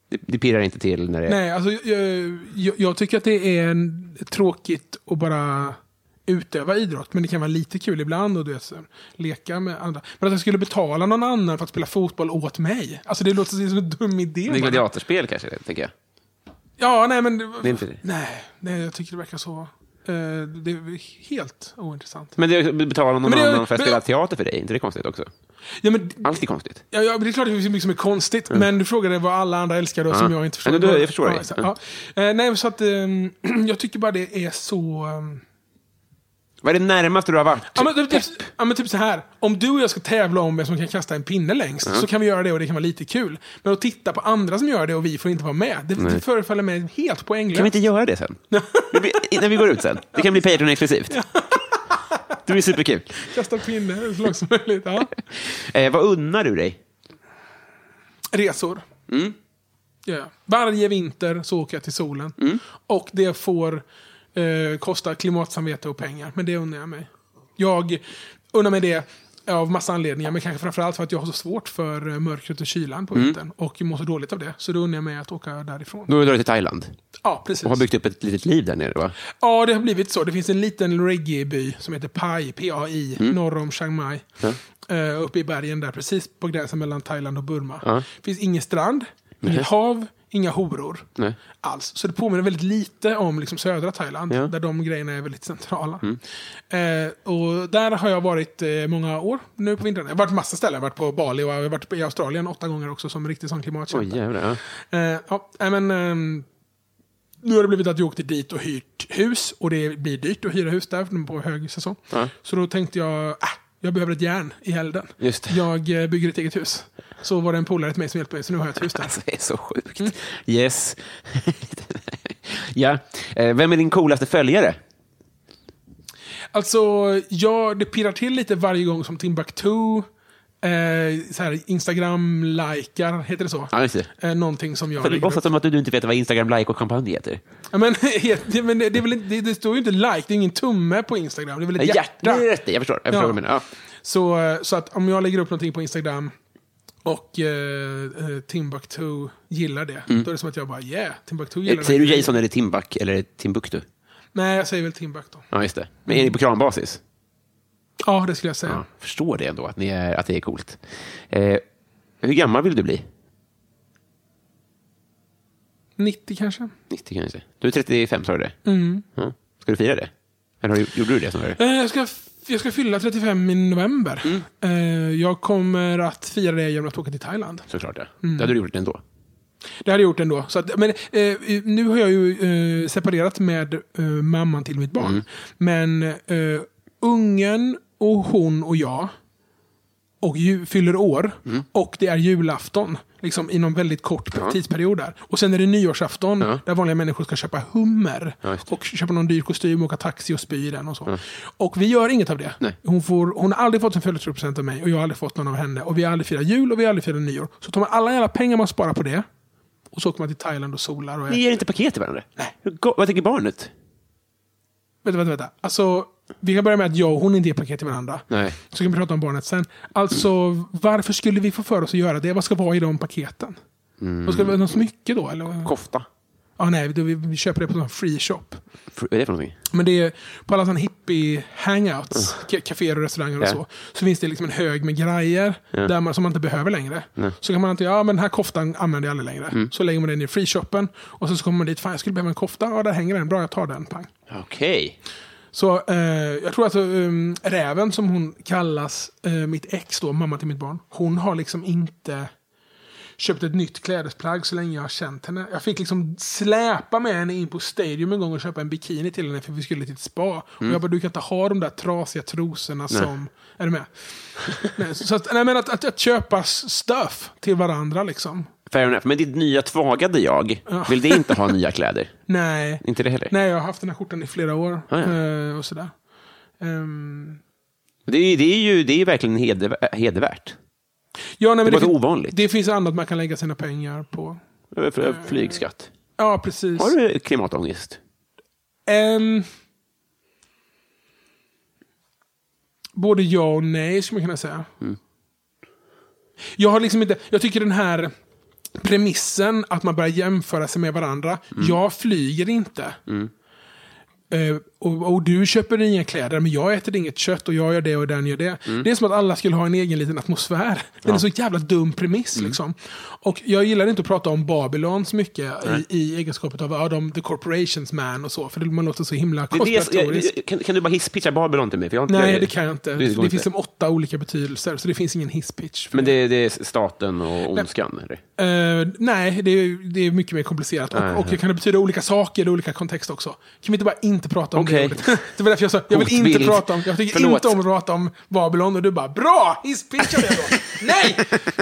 Det, det pirrar inte till när det. Nej, alltså, jag, jag, jag tycker att det är en, tråkigt att bara utöva idrott. Men det kan vara lite kul ibland och du vet, så, leka med andra. Men att jag skulle betala någon annan för att spela fotboll åt mig. Alltså det låter som en dum idé. Det är gladiatorspel kanske, tänker jag. Ja, nej men... Det. Nej, nej, jag tycker det verkar så. Eh, det är helt ointressant. Men det betalar någon Men det- annan för att men- spela teater för dig, inte det konstigt också? Ja, men, Allt är konstigt. ja, ja, det är klart det finns mycket som är konstigt. Men du frågade vad alla andra älskar då, som jag inte förstår. Ja, men då- jag förstår ja, dig. exakt, ja. Eh, nej, så att ehm, (clears throat) jag tycker bara det är så... ehm, Vad är det närmaste du har varit? Ja men, typ, typ, ja men typ så här. Om du och jag ska tävla om vem som kan kasta en pinne längst, så kan vi göra det och det kan vara lite kul. Men att titta på andra som gör det och vi får inte vara med, det, det förefaller mig helt poänglöst. Kan vi inte göra det sen? Det blir, när vi går ut sen. Det kan bli Patreon-exklusivt. Det blir superkul. Kasta pinne så långt som möjligt. Ja. Eh, vad unnar du dig? Resor. Mm. Ja. Varje vinter så åker jag till solen. Mm. Och det får eh, kosta klimatsamvete och pengar. Men det unnar jag mig. Jag unnar mig det av massa anledningar. Men kanske framförallt för att jag har så svårt för eh, mörkret och kylan på Mm. vintern. Och mår så dåligt av det. Så då unnar jag mig att åka därifrån. Då har du dragit till Thailand Ja, precis. och har byggt upp ett litet liv där nere, va? Ja, det har blivit så. Det finns en liten reggae-by som heter Pai, P-A-I, Mm. norr om Chiang Mai. Uh, uppe i bergen där, precis på gränsen mellan Thailand och Burma. Det finns ingen strand, inget hav, inga horor. Nej. Alls. Så det påminner väldigt lite om liksom, södra Thailand, Ja. där de grejerna är väldigt centrala. Eh, och där har jag varit eh, många år nu på vintern. Jag har varit på massa ställen. Jag har varit på Bali och jag har varit i Australien åtta gånger också som riktig sån klimatkämpe. Oj, jävlar. Ja. Eh, ja, men, ehm, nu har det blivit att jag åkte dit och hyrt hus. Och det blir dyrt att hyra hus där på hög säsong. Ja. Så då tänkte jag, äh, jag behöver ett järn i elden. Jag eh, bygger ett eget hus. Så var det en polare till mig som hjälpte mig, så nu har jag ett hus där. Alltså, det är så sjukt. Yes. (laughs) ja. Eh, vem är din coolaste följare? Alltså, ja, det pirrar till lite varje gång som Timbuktu så här, Instagram-likar, heter det så? Ja, just det. Eh, någonting som jag För det låtsas upp. som att du inte vet vad Instagram like och kampanj heter. Ja, men, (laughs) det, men det, väl, det, det står ju inte like, det är ingen tumme på Instagram. Det är väl ett hjärta. Det är rätt i, jag förstår. Jag förstår Ja. menar. Ja. Så, så att om jag lägger upp någonting på Instagram och eh, eh, Timbuktu gillar det, då är det som att jag bara yeah, Timbuktu gillar Mm. Säger det. du Jason eller Timbuk eller Timbuktu? Nej, jag säger väl Timbuktu. Ja, just det. Men är ni på kranbasis? Ja, det skulle jag säga. Ja, förstår det ändå, att, ni är, att det är coolt. Eh, hur gammal vill du bli? 90 kanske. 90 kanske. Du är 35, sa du det? Mm. Ja. Ska du fira det? Eller har du, gjorde du det snarare? Eh, jag, ska, jag ska fylla 35 i november. Mm. Eh, jag kommer att fira det genom att åka till Thailand. Såklart, ja. Mm. Det hade du gjort ändå. Det hade jag gjort ändå. Så att, men, eh, nu har jag ju eh, separerat med eh, mamman till mitt barn. Mm. Men eh, ungen och hon och jag och ju, fyller år. Mm. Och det är julafton. Liksom inom väldigt kort tidsperiod där. Och sen är det nyårsafton Ja. där vanliga människor ska köpa hummer. Ja, och köpa någon dyr kostym, åka taxi och spy i den och så. Och vi gör inget av det. Nej. Hon, får, hon har aldrig fått en födelsedagspresent av mig och jag har aldrig fått någon av henne. Och vi har aldrig firat jul och vi har aldrig firat nyår. Så tar man alla jävla pengar man sparar på det. Och så åker man till Thailand och solar. Och Ni ger inte paket till varandra? Nej. Vad tänker barnet? Vänta, vänta, vänta. Alltså, vi kan börja med att jag och hon inte ger paket till varandra. Nej. Så kan vi prata om barnet sen. Alltså, varför skulle vi få för oss att göra det? Vad ska vara i de paketen? Vad ska det vara? Något smycke då? Eller? Kofta? Ja, nej, vi, vi köper det på en free shop. Vad är det för någonting? Men det är på alla sådana hippie-hangouts, ka- kaféer och restauranger och så, så finns det liksom en hög med grejer där man, som man inte behöver längre. Så kan man inte, ja men den här koftan använder jag aldrig längre. Så lägger man den i free shoppen och så, kommer man dit, fan jag skulle behöva en kofta, ja där hänger den, bra jag tar den, pang. Okej. Så eh, jag tror att um, Räven som hon kallas, eh, mitt ex då, mamma till mitt barn, hon har liksom inte köpt ett nytt klädesplagg så länge jag har känt henne. Jag fick liksom släpa med henne in på Stadium en gång och köpa en bikini till henne för vi skulle till ett spa. Och jag bara, du kan inte ha de där trasiga trosorna som... Är du med? nej, så att, nej, men att, att, att köpa stuff till varandra liksom. Fair enough. Men ditt nya tvagade jag, vill det inte ha nya kläder? (laughs) Nej. Inte det heller? Nej, jag har haft den här skjortan i flera år. Ah, ja. eh, och sådär. Ehm, Det är, det är ju det är verkligen heder, hedervärt. Ja, nej, men Det fin- ovanligt. Det finns annat man kan lägga sina pengar på. F- Flygskatt. Ja, precis. Har du klimatångest? Ehm, både ja och nej, skulle man kunna säga. Jag har liksom inte... Jag tycker den här premissen att man börjar jämföra sig med varandra. Jag flyger inte. Eh, och, och du köper inga kläder, men jag äter inget kött och jag gör det och den gör det. Det är som att alla skulle ha en egen liten atmosfär. Det är en så jävla dum premiss. Liksom. Och jag gillar inte att prata om Babylon så mycket i, i egenskapet av ja, de, the corporations man och så, för det, man låter så himla Det det, konspiratoriskt. kan, kan du bara hisspitcha Babylon till mig? För jag inte, Nej, det kan jag inte. Det Det, finns inte. som åtta olika betydelser, så det finns ingen hisspitch. Men det, det är staten och ondskan? Eller? Eh, nej, det är, det är mycket mer komplicerat. Nej, Och, och det kan betyda olika saker i olika kontexter också. Kan vi inte bara inte prata om Okej. (laughs) det var därför jag sa, jag vill inte prata om, jag tycker Förlåt. inte om att prata om Babylon. Och du bara, bra! Hisspitcha det då! (laughs) nej! (laughs)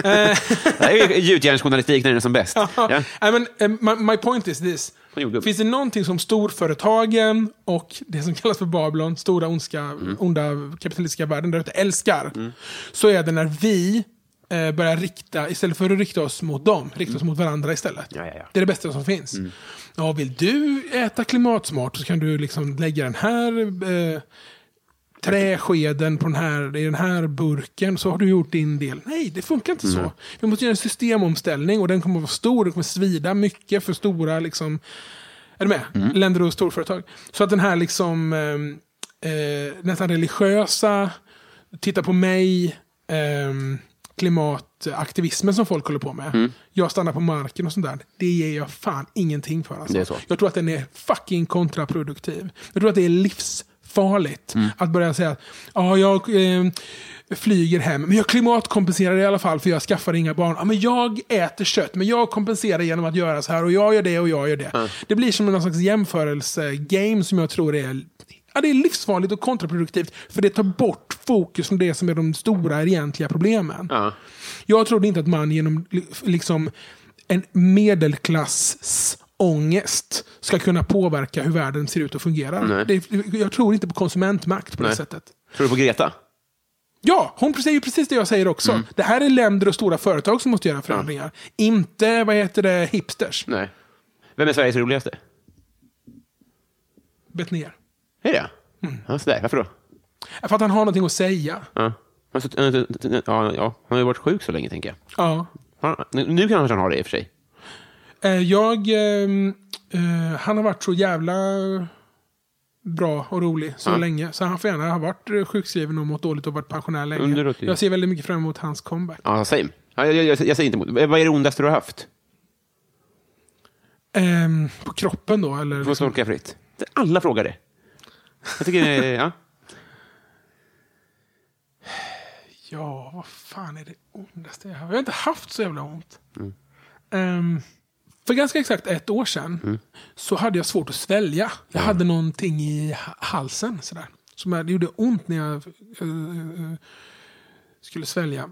Det här är ju gjutjärnsjournalistik när den är som bäst. Ja. Nej, men, eh, my, my point is this. Finns det någonting som storföretagen och det som kallas för Babylon, stora ondska, Mm. onda kapitalistiska världen där ute, älskar, så är det när vi eh, börjar rikta, istället för att rikta oss mot dem, rikta oss mot varandra istället. Ja, ja, ja. Det är det bästa som finns. Ja, vill du äta klimatsmart så kan du liksom lägga den här eh, träskeden på den här, i den här burken så har du gjort din del. Nej, det funkar inte så. Vi måste göra en systemomställning och den kommer att vara stor, den kommer att svida mycket för stora liksom, är du med? Länder och storföretag. Så att den här liksom eh, eh, nästan religiösa, titta på mig, eh, klimataktivismen som folk håller på med. Jag stannar på marken och sånt där. Det ger jag fan ingenting för. Alltså. Det är så. Jag tror att den är fucking kontraproduktiv. Jag tror att det är livsfarligt att börja säga att ja, jag eh, flyger hem, men jag klimatkompenserar i alla fall för jag skaffar inga barn. Ja, men jag äter kött, men jag kompenserar genom att göra så här och jag gör det och jag gör det. Det blir som någon slags jämförelse-game som jag tror är Ja, det är livsfarligt och kontraproduktivt för det tar bort fokus från det som är de stora egentliga problemen. Ja. Jag trodde inte att man genom li- liksom en medelklass ångest ska kunna påverka hur världen ser ut och fungerar. Det, jag tror inte på konsumentmakt på det Nej. sättet. Tror du på Greta? Ja, hon säger precis det jag säger också. Det här är länder och stora företag som måste göra förändringar. Inte, vad heter det, hipsters. Nej. Vem är Sveriges roligaste? Betnér. Är det? Ja, sådär. Varför då? För att han har någonting att säga. Ja. Alltså, ja, ja. Han har ju varit sjuk så länge, tänker jag. Ja. Ja, Nu kanske han har det i och för sig. Eh, Jag... ehm, eh, han har varit så jävla bra och rolig så Ja. länge. Så han får gärna ha varit eh, sjukskriven och mått dåligt och varit pensionär länge. Jag ser väldigt mycket fram emot hans comeback. Ja, same. Ja, jag, jag, jag säger inte emot. Vad är det ondaste du har haft? Ehm, på kroppen då? Eller Du får liksom, fritt. Alla frågar det. Jag tycker, eh, ja. Ja, vad fan är det ondaste jag har? Jag har inte haft så jävla ont. Ehm, för ganska exakt ett år sedan så hade jag svårt att svälja. Jag hade någonting i ha- halsen. Sådär. Som jag, det gjorde ont när jag eh, skulle svälja.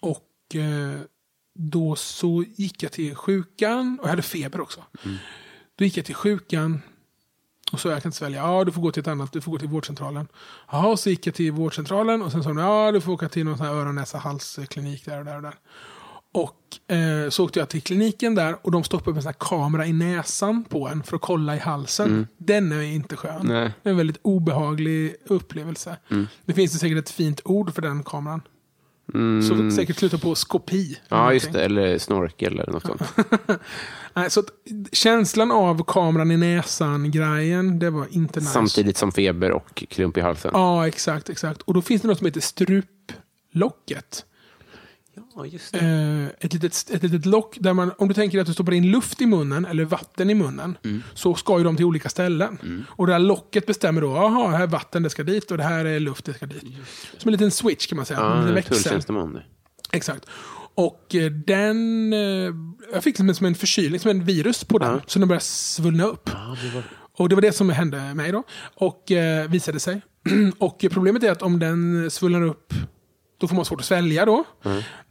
Och eh, då så gick jag till sjukan. Och jag hade feber också. Då gick jag till sjukan. Och så jag kan inte svälja. Ja, du får gå till ett annat. Du får gå till vårdcentralen. Ja, så gick jag till vårdcentralen. Och sen sa de, ja, du får åka till någon sån här öron, näsa, halsklinik där och där och där. Och eh, så åkte jag till kliniken där och de stoppade upp en kamera i näsan på en för att kolla i halsen. Den är inte skön. Nej. Det är en väldigt obehaglig upplevelse. Det finns säkert ett fint ord för den kameran. Så säkert slutar på skopi. ja, just det. Eller snorkel eller något sånt. (laughs) Nej, så känslan av kameran i näsan-grejen, det var inte nice. Samtidigt som feber och klump i halsen. Ja, exakt, exakt. Och då finns det något som heter struplocket. Ja, just Eh, ett, litet, ett litet lock där man, om du tänker att du stoppar in luft i munnen eller vatten i munnen, så ska ju de till olika ställen. Och det här locket bestämmer då, jaha, här är vatten, det ska dit och det här är luft, det ska dit. Som en liten switch kan man säga. Ja, en en tulltjänsteman. Exakt. Och eh, den... eh, Jag fick liksom som en förkylning, som en virus på den. Så den började svullna upp. Och det var det som hände mig då. Och eh, visade sig. (clears throat) och problemet är att om den svullnar upp, då får man svårt att svälja då.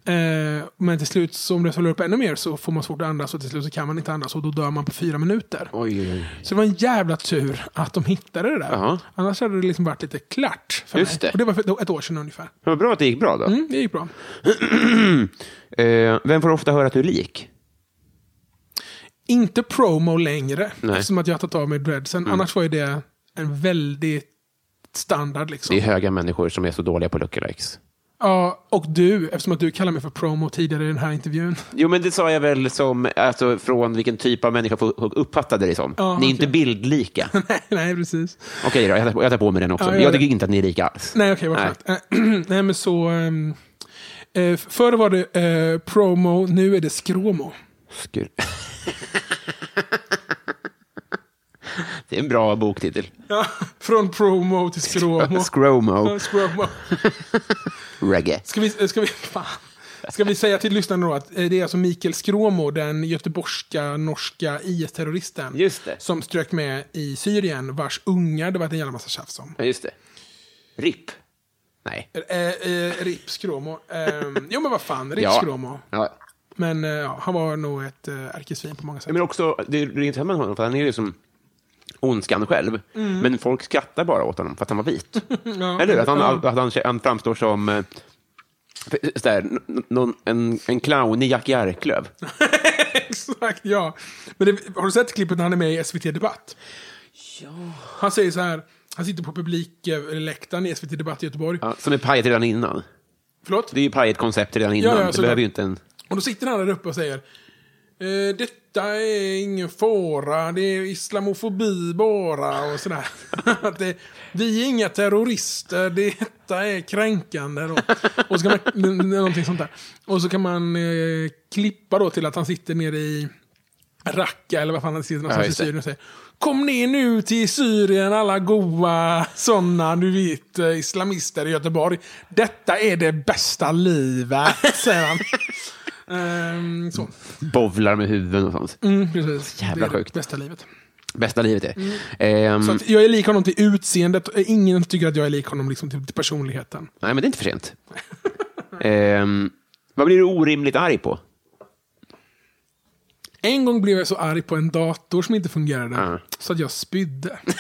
Eh, men till slut, så om det svullnar upp ännu mer, så får man svårt att andas. Och till slut så kan man inte andas och då dör man på fyra minuter. Oj, oj, oj. Så det var en jävla tur att de hittade det där. Jaha. Annars hade det liksom varit lite klart för Just mig. det. Och det var för ett år sedan ungefär. Vad bra att det gick bra då. Mm, det gick bra. (clears throat) Eh, vem får ofta höra att du är lik? Inte promo längre, Nej. eftersom att jag har tagit av mig dreadsen. Annars var ju det en väldigt standard. Liksom. Det är höga människor som är så dåliga på lookalikes. Ja, och du, eftersom att du kallar mig för promo tidigare i den här intervjun. Jo, men det sa jag väl som, alltså, från vilken typ av människa folk uppfattade dig som. Ja, ni är inte okej. bildlika. (laughs) nej, nej, precis. Okej då, jag tar, jag tar på mig den också. Ja, jag det. tycker inte att ni är lika alls. Nej, okej, vad Nej. skönt. Eh, (clears throat) nej, men så... ehm, eh, förr var det eh, promo, nu är det skråmo. Skur. (laughs) det är en bra boktitel. Ja, (laughs) från promo till skråmo. Scromo. Ja, skråmo. Reggae. Ska vi, ska vi, (laughs) fan. Ska vi säga till lyssnarna då att eh, det är alltså Mikael Skråmo, den göteborgska, norska IS-terroristen. Just det. Som strök med i Syrien, vars ungar det var en jävla massa tjafs om. Ja, just det. RIP. Nej. Eh, eh, RIP Skråmo. Eh, jo men vad fan, RIP Ja. Skråmo. Ja. Men eh, ja, han var nog ett eh, ärkesvin på många sätt. Men också, det är intressant med honom, för han är ju som ondskan själv. Men folk skrattar bara åt honom för att han var vit. (laughs) Eller hur? Att han, att han, han framstår som eh, så där, någon, en, en clown i Jack Jarklöv. (laughs) Exakt, ja. Men det, har du sett klippet när han är med i SVT Debatt? Ja. Han säger så här, han sitter på publikläktaren i SVT Debatt i Göteborg. Ja, som är pajat redan innan. Förlåt? Det är ju pajat koncept redan innan. Ja, ja, det behöver ju inte en... Och då sitter han där uppe och säger eh, Detta är ingen fara, det är islamofobi bara och sådär. (laughs) Att det, vi är inga terrorister, detta är kränkande. Då. Och så kan man, någonting sånt där. Och så kan man eh, klippa då till att han sitter nere i Raqqa eller vad fan han sitter någonstans just i. Syrien och säger Kom ner nu till Syrien alla goa sådana, du vet, eh, islamister i Göteborg. Detta är det bästa livet, säger han. (laughs) Ehm, så. Bovlar med huvuden och sånt. Mm, precis. Jävla det är det sjukt. bästa livet. Bästa livet är. Ehm, Så jag är lik honom till utseendet. Ingen tycker att jag är lik honom liksom till, till personligheten. Nej, men det är inte för sent. (laughs) Ehm, vad blir du orimligt arg på? En gång blev jag så arg på en dator som inte fungerade. Ja. Så att jag spydde. (laughs) (laughs)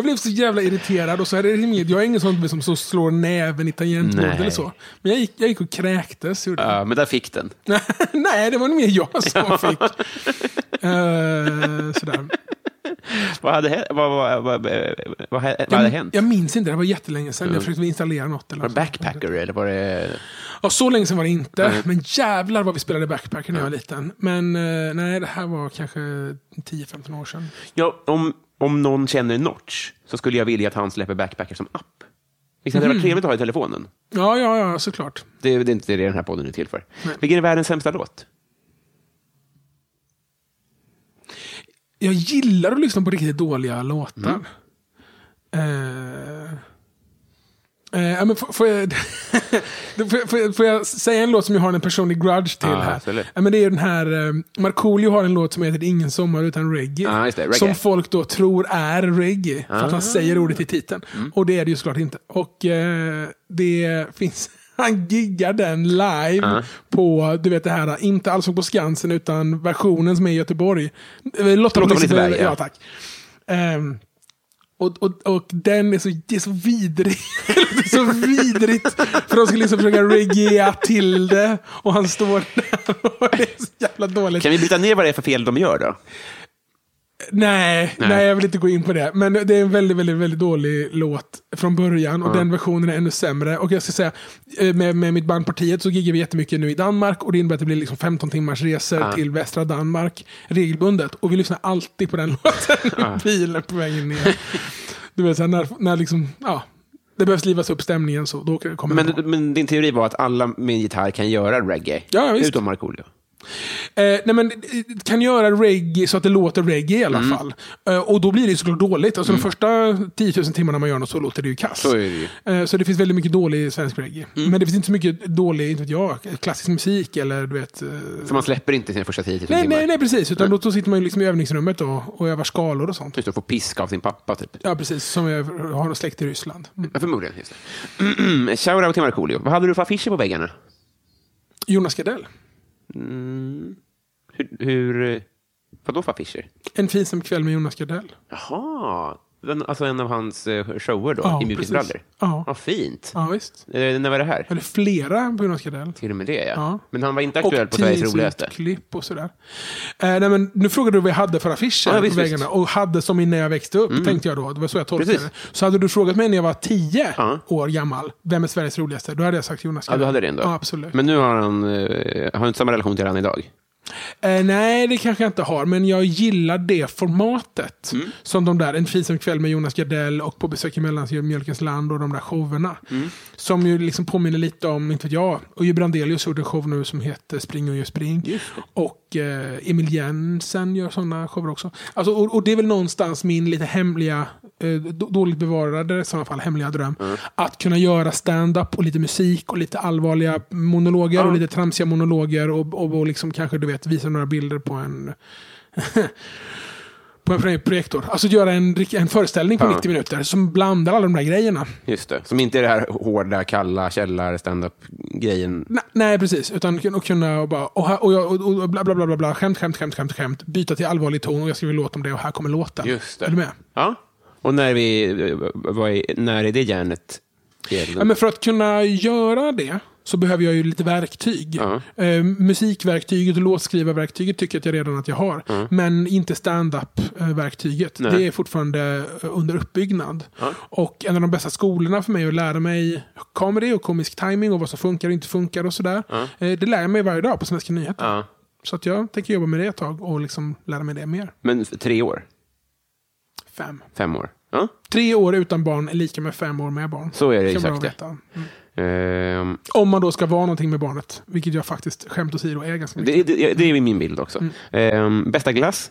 jag blev så jävla irriterad. Och så är det inget, jag är ingen sån som så slår näven i tangentbordet eller så. Men jag gick, jag gick och kräktes. gjorde. Ja, men där fick den. (laughs) Nej, det var nog mer jag som fick. Eh, sådär. Vad hade, vad, vad, vad, vad, hade Jag, hänt? jag minns inte, det var jättelänge sedan. Jag försökte installera något. Eller Var det backpacker eller var det... Ja, så länge sedan var det inte. Men jävlar vad vi spelade backpacker när jag var liten. Men eh, nej, det här var kanske 10-15 år sedan. Ja, om, om någon känner Notch så skulle jag vilja att han släpper Backpacker som app. Visst hade det varit mm. trevligt att ha i telefonen? Ja, ja, ja såklart. Det, det är inte det den här podden är till för. Nej. Vilken är världens sämsta låt? Jag gillar att lyssna på riktigt dåliga låtar. Mm. Eh, eh, men får, (laughs) får, jag, får, jag- får, säga en låt som jag har en personlig grudge till Ja, här? Ja, men det är den här, eh, Markoolio har en låt som heter Ingen sommar utan reggae. Det, reggae. Som folk då tror är reggae. För att han säger ordet i titeln. Mm. Och det är det ju såklart inte. Och eh, det finns... (laughs) Han giggar den live på, du vet det här, inte alls på Skansen utan versionen som är i Göteborg. Eh, Lotta, på Liseberg, ja. ja tack. Ehm, och, och, och den är så, det är så vidrig. (laughs) det är så vidrigt. För de ska liksom försöka reggea till det. Och han står där och det är så jävla dåligt. Kan vi bryta ner vad det är för fel de gör då? Nej, nej, Nej. jag vill inte gå in på det. Men det är en väldigt, väldigt, väldigt dålig låt från början. Och den versionen är ännu sämre. Och jag ska säga, eh, med, med mitt band Partiet så giggar vi jättemycket nu i Danmark. Och det innebär att det blir liksom 15 timmars resor till västra Danmark regelbundet. Och vi lyssnar alltid på den (laughs) låten i bilen på vägen ner. Du vet, så här, när, när liksom, ja, det behövs livas upp stämningen så då kommer. Men, men din teori var att alla med gitarr kan göra reggae? Ja, visst. Utom Markoolio? Eh, nej men, eh, kan göra reggae så att det låter reggae i alla Mm. fall. Eh, och då blir det såklart dåligt. Alltså de första 10 000 timmarna man gör något så låter det ju kass. Så är det ju. Mm. Eh, så det finns väldigt mycket dålig svensk reggae. Men det finns inte så mycket dålig, inte vet jag, klassisk musik eller du vet... eh, Så man släpper inte sina första 10 000 nej, timmar? nej, nej, precis. Utan då, då sitter man ju liksom i övningsrummet och, och övar skalor och sånt. Just det, får pisk av sin pappa, typ. Ja, precis. Som jag har släkt i Ryssland. Mm. Ja, förmodligen. Just det. (clears throat) Shoutout till Markoolio. Vad hade du för affischer på väggarna? Jonas Gardell. Hur, hur, eh, vadå för affischer? En fin kväll med Jonas Gardell. Jaha, alltså en av hans eh, shower då, Ja, i. Mjukisbrallor? Ja. Vad fint. Ja, visst. Eh, när var det här? Eller flera på Jonas Gardell. Till och med det, ja. Ja. Men han var inte aktuell på Sveriges roligaste? klipp och sådär. Eh, nej, men nu frågade du vad jag hade för affischer Ja, visst, på väggarna. visst. Mm. Och hade som innan jag växte upp, tänkte jag då. Det var så jag tolkade Precis. det. Så hade du frågat mig när jag var tio Ja. år gammal, vem är Sveriges roligaste? Då hade jag sagt Jonas Ja, du Gardell. hade det ändå? Ja, absolut. Men nu har han, eh, har han inte samma relation till han idag? Eh, nej, det kanske jag inte har. Men jag gillar det formatet. Mm. Som de där En fin kväll med Jonas Gardell och På besök i Mellanmjölkens land och de där showerna. Mm. Som ju liksom påminner lite om, inte vet jag, Uje Brandelius gjorde en show nu som heter Spring och gör spring. Och eh, Emil Jensen gör sådana shower också. Alltså, och, och det är väl någonstans min lite hemliga, dåligt bevarade i sådana fall, hemliga dröm. Att kunna göra stand-up och lite musik och lite allvarliga monologer och lite tramsiga monologer och, och, och liksom kanske du vet visa några bilder på en (laughs) på en projektor. Alltså göra en, en föreställning på Ja. 90 minuter som blandar alla de där grejerna. Just det. Som inte är det här hårda, kalla källar stand-up-grejen. Nej, nej, precis. Utan och kunna och bara, och, här- och, jag- och, och bla, bla, bla, bla, bla, skämt, skämt, skämt, skämt, skämt, byta till allvarlig ton och jag skriver låt om det och här kommer låten. Just det. Är du med? Ja. Och när, vi, vad är, när är det järnet? Ja, men för att kunna göra det så behöver jag ju lite verktyg. Ja. Eh, musikverktyget och låtskrivarverktyget tycker jag att jag redan att jag har. Men inte stand-up-verktyget. Det är fortfarande eh, under uppbyggnad. Och en av de bästa skolorna för mig att lära mig comedy och komisk timing och vad som funkar och inte funkar och sådär. Eh, det lär jag mig varje dag på Svenska nyheter. Så att jag tänker jobba med det ett tag och liksom lära mig det mer. Men tre år? Fem. Fem år? Ja, Tre år utan barn är lika med fem år med barn. så är det exakt veta. Mm. Ehm, Om man då ska vara någonting med barnet. Vilket jag faktiskt, skämt åsido, är ganska mycket. det, det, det är min bild också. Mm. Ehm, bästa glass?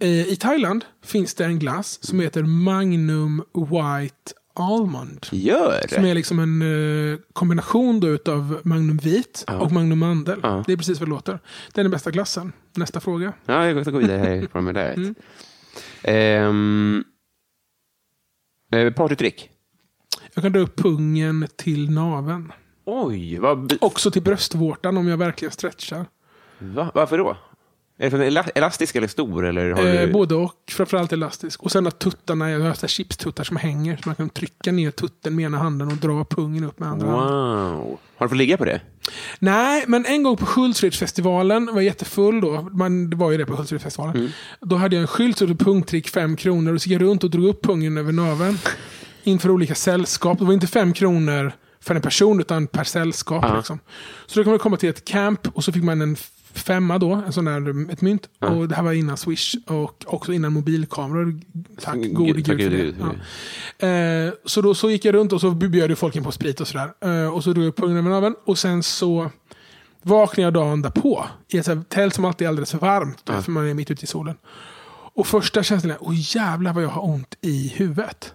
Eh, I Thailand finns det en glass som heter Magnum White Almond. Gör Som det? är liksom en eh, kombination då utav Magnum Vit och Magnum Mandel. Ja. Det är precis vad det låter. Det är den bästa glassen. Nästa fråga. Ja, jag ska gå vidare härifrån med det. Mm. Ehm, eh, partytrick? Jag kan dra upp pungen till naven. Oj, vad, Också till bröstvårtan om jag verkligen stretchar. va, varför då? Är den ela- elastisk eller stor? Eller har Eh, du... både och. Framförallt elastisk. Och sen att tuttarna, jag har chipstuttar som hänger. Så man kan trycka ner tutten med ena handen och dra pungen upp med andra handen. Wow. Har du fått ligga på det? Nej, men en gång på Hultsfredsfestivalen, var jättefull då, man, det var ju det på Hultsfredsfestivalen. Mm. Då hade jag en skylt som stod pungtrick 5 kronor och så gick jag runt och drog upp pungen över naveln. Inför olika sällskap. Det var inte 5 kronor för en person utan per sällskap. Ja. Liksom. Så då kan man komma till ett camp och så fick man en femma då, en sån där, ett mynt. Och det här var innan Swish och också innan mobilkameror. Tack Gud, gode gud för det. Ja. Eh, så då så gick jag runt och så bjöd ju folk in på sprit och sådär. Eh, och så drog jag upp pungen över naveln. Och sen så vaknar jag dagen därpå i ett här tält som alltid är alldeles för varmt, för man är mitt ute i solen. Och första känslan är, åh jävlar vad jag har ont i huvudet.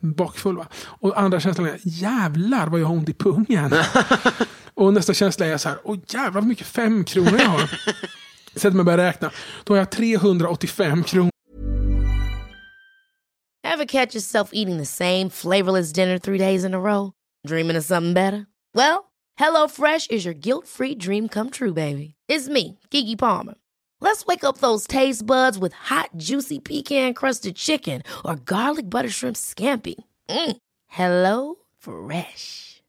Bakfull va? Och andra känslan är, jävlar vad jag har ont i pungen. (laughs) och nästa känsla är så här, åh jävlar vad mycket fem kronor jag har. (laughs) Sätter mig och börjar räkna. Då har jag 385 kronor. Ever catch yourself eating the same flavorless dinner three days in a row? Dreaming of something better? Well, HelloFresh is your guilt free dream come true, baby. It's me, Gigi Palmer. Let's wake up those taste buds with hot, juicy pecan crusted chicken or garlic butter shrimp scampi. Mm. Hello Fresh.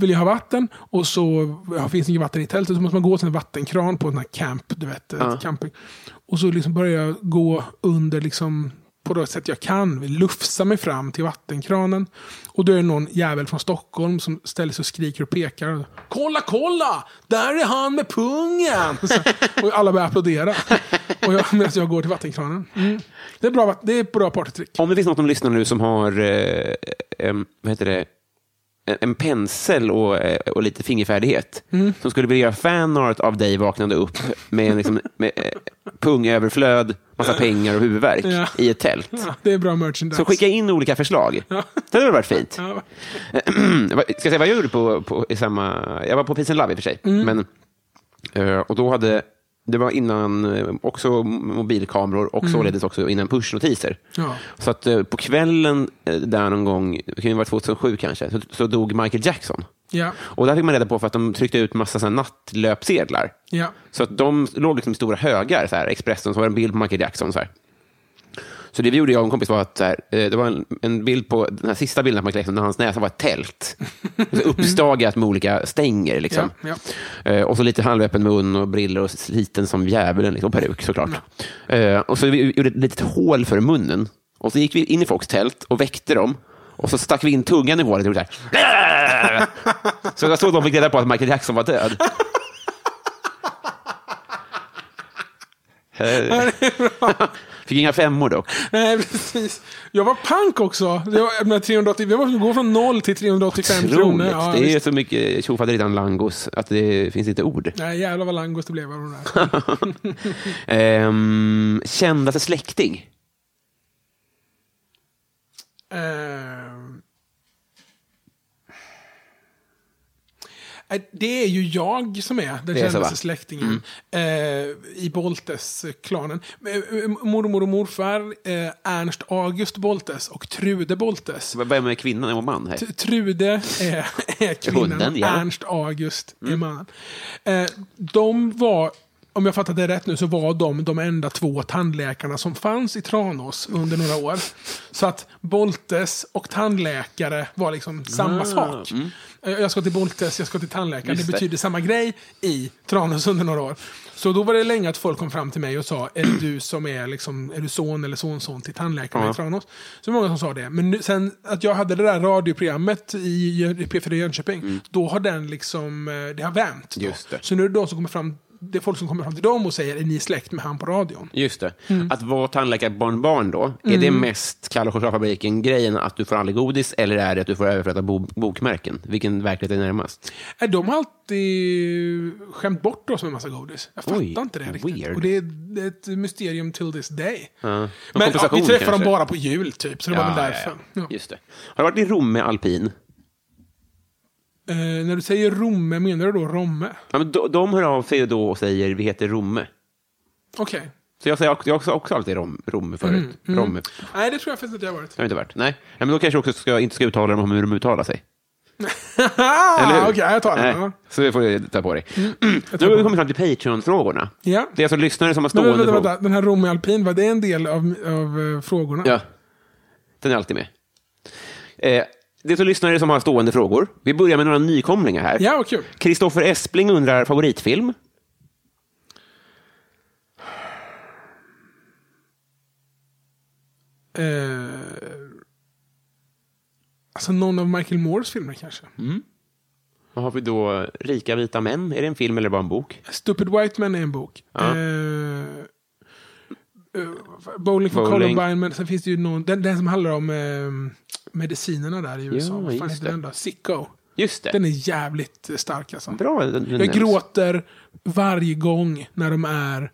vill jag ha vatten och så ja, finns det inget vatten i tältet. Så måste man gå till en vattenkran på en här camp, du vet, ett camping. Och så liksom börjar jag gå under liksom på det sätt jag kan, lufsa mig fram till vattenkranen. Och då är det någon jävel från Stockholm som ställer sig och skriker och pekar. Kolla, kolla! Där är han med pungen! Så, (laughs) och alla börjar applådera. Och jag, medan jag går till vattenkranen. Mm. Det är bra, det är ett bra partytrick. Om det finns något som lyssnar nu som har eh, em, vad heter det? En- en pensel och, eh, och lite fingerfärdighet Mm. som skulle vilja göra fanart av dig vaknande upp med, liksom, med eh, pungöverflöd, massa pengar och huvudvärk Ja. i ett tält. Ja, det är bra merchandise. Så skicka in olika förslag. Det hade varit fint. Ja. (clears throat) Ska jag säga vad jag gjorde på, på, i samma... Jag var på Peace and Love i och för sig. Mm. Men, eh, och då hade... Det var innan eh, också mobilkameror och således också innan pushnotiser. Mm. Ja. Så att eh, på kvällen eh, där någon gång, det kan ju vara 2007 kanske, så, så dog Michael Jackson. Ja, Och där fick man reda på för att de tryckte ut massa så nattlöpsedlar. ja. Så att de låg liksom i stora högar, så här, Expressen, så var det en bild på Michael Jackson. Så, här. Så det vi gjorde, jag och en kompis, var att så här, eh, det var en, en bild på, den här sista bilden på Michael Jackson, när hans näsa var ett tält. uppstagat med olika stänger. Liksom. Ja, Eh, och så lite halvöppen mun och briller och sliten som djävulen, liksom, och peruk såklart. Eh, och så vi gjorde ett litet hål för munnen. Och så gick vi in i folks tält och väckte dem. Och så stack vi in tungan i hålet och gjorde så här. Så det var så de fick reda på att Michael Jackson var död. (laughs) Fick inga femmor dock. Nej, precis. Jag var pank också. Det var, menar, 380, vi måste gå från 0 till 385 kronor. Ja, det är visst. så mycket tjofaderittan langos att det finns inte ord. Nej, jävlar vad langos det blev av de där. (laughs) Ehm, kändaste släkting? Ehm. Det är ju jag som är den är kändaste? Mm. släktingen eh, i Boltes-klanen. Eh, Mormor och morfar, eh, Ernst August Boltes och Trude Boltes. Vem är kvinnan och man här? Trude är, är kvinnan, Hunden, ja. Mm. Ernst August är mannen. Eh, de var, om jag fattat det rätt nu, så var de de enda två tandläkarna som fanns i Tranås under några år. Så att Boltes och tandläkare var liksom samma sak. Eh, Jag ska till Boltes, jag ska till tandläkaren. Ah. Just det det. betyder samma grej i Tranås under några år. Så då var det länge att folk kom fram till mig och sa, är det du som är, liksom, är du son eller sonson till tandläkaren Ja. i Tranås? Så många som sa det. Men nu, sen att jag hade det där radioprogrammet i, i P4 Jönköping, då har den liksom, eh, det har vänt. Mm. Så nu är det de som kommer fram, det är folk som kommer fram till dem och säger, är ni släkt med han på radion? Just det. Mm. Att vara tandläkarbarnbarn då, är det mest Kalle och chokladfabriken-grejen att du får aldrig godis eller är det att du får överflöda bo bokmärken? Vilken verklighet är närmast? Äh, de har alltid skämt bort oss med massa godis. Jag fattar Oj, inte det riktigt. weird. Och det är, det är ett mysterium till this day. Ja. Men ja, vi träffar dem kanske? bara på jul typ, så det var väl därför. Ja. Just det. Har du varit i Romme alpin? Eh, när du säger Romme, menar du då Romme? Ja, men de, de hör av sig då och säger vi heter Romme. Okej. Så jag säger också, jag har också alltid rom, Romme förut. Romme. Nej, det tror jag faktiskt att jag har varit. Det har inte varit. Nej. Ja, men då kanske jag också ska, inte ska uttala dem om hur de uttalar sig. (laughs) Okej, jag tar den. Nej, Ja. så det får du ta på dig. (clears throat) nu har vi kommit fram till Patreon-frågorna. Ja. Det är alltså lyssnare som har Men stående vänta, frågor. vänta, den här Romeo Alpin, var det en del av, av eh, frågorna? Ja, den är alltid med. Eh, det är så lyssnare som har stående frågor. Vi börjar med några nykomlingar här. Ja, kul. Kristoffer Espling undrar favoritfilm. Eh, alltså någon av Michael Moores filmer kanske. Vad har vi då? Rika vita män. Är det en film eller bara en bok? Stupid White Men är en bok. Ja. Eh, eh, Bowling for Bowling. Columbine, men sen finns det ju någon, den, den som handlar om eh, medicinerna där i USA. Ja, Vad fan heter den då? Sicko. Just det. Den är jävligt stark alltså. Bra. den- den Jag gråter varje gång när de är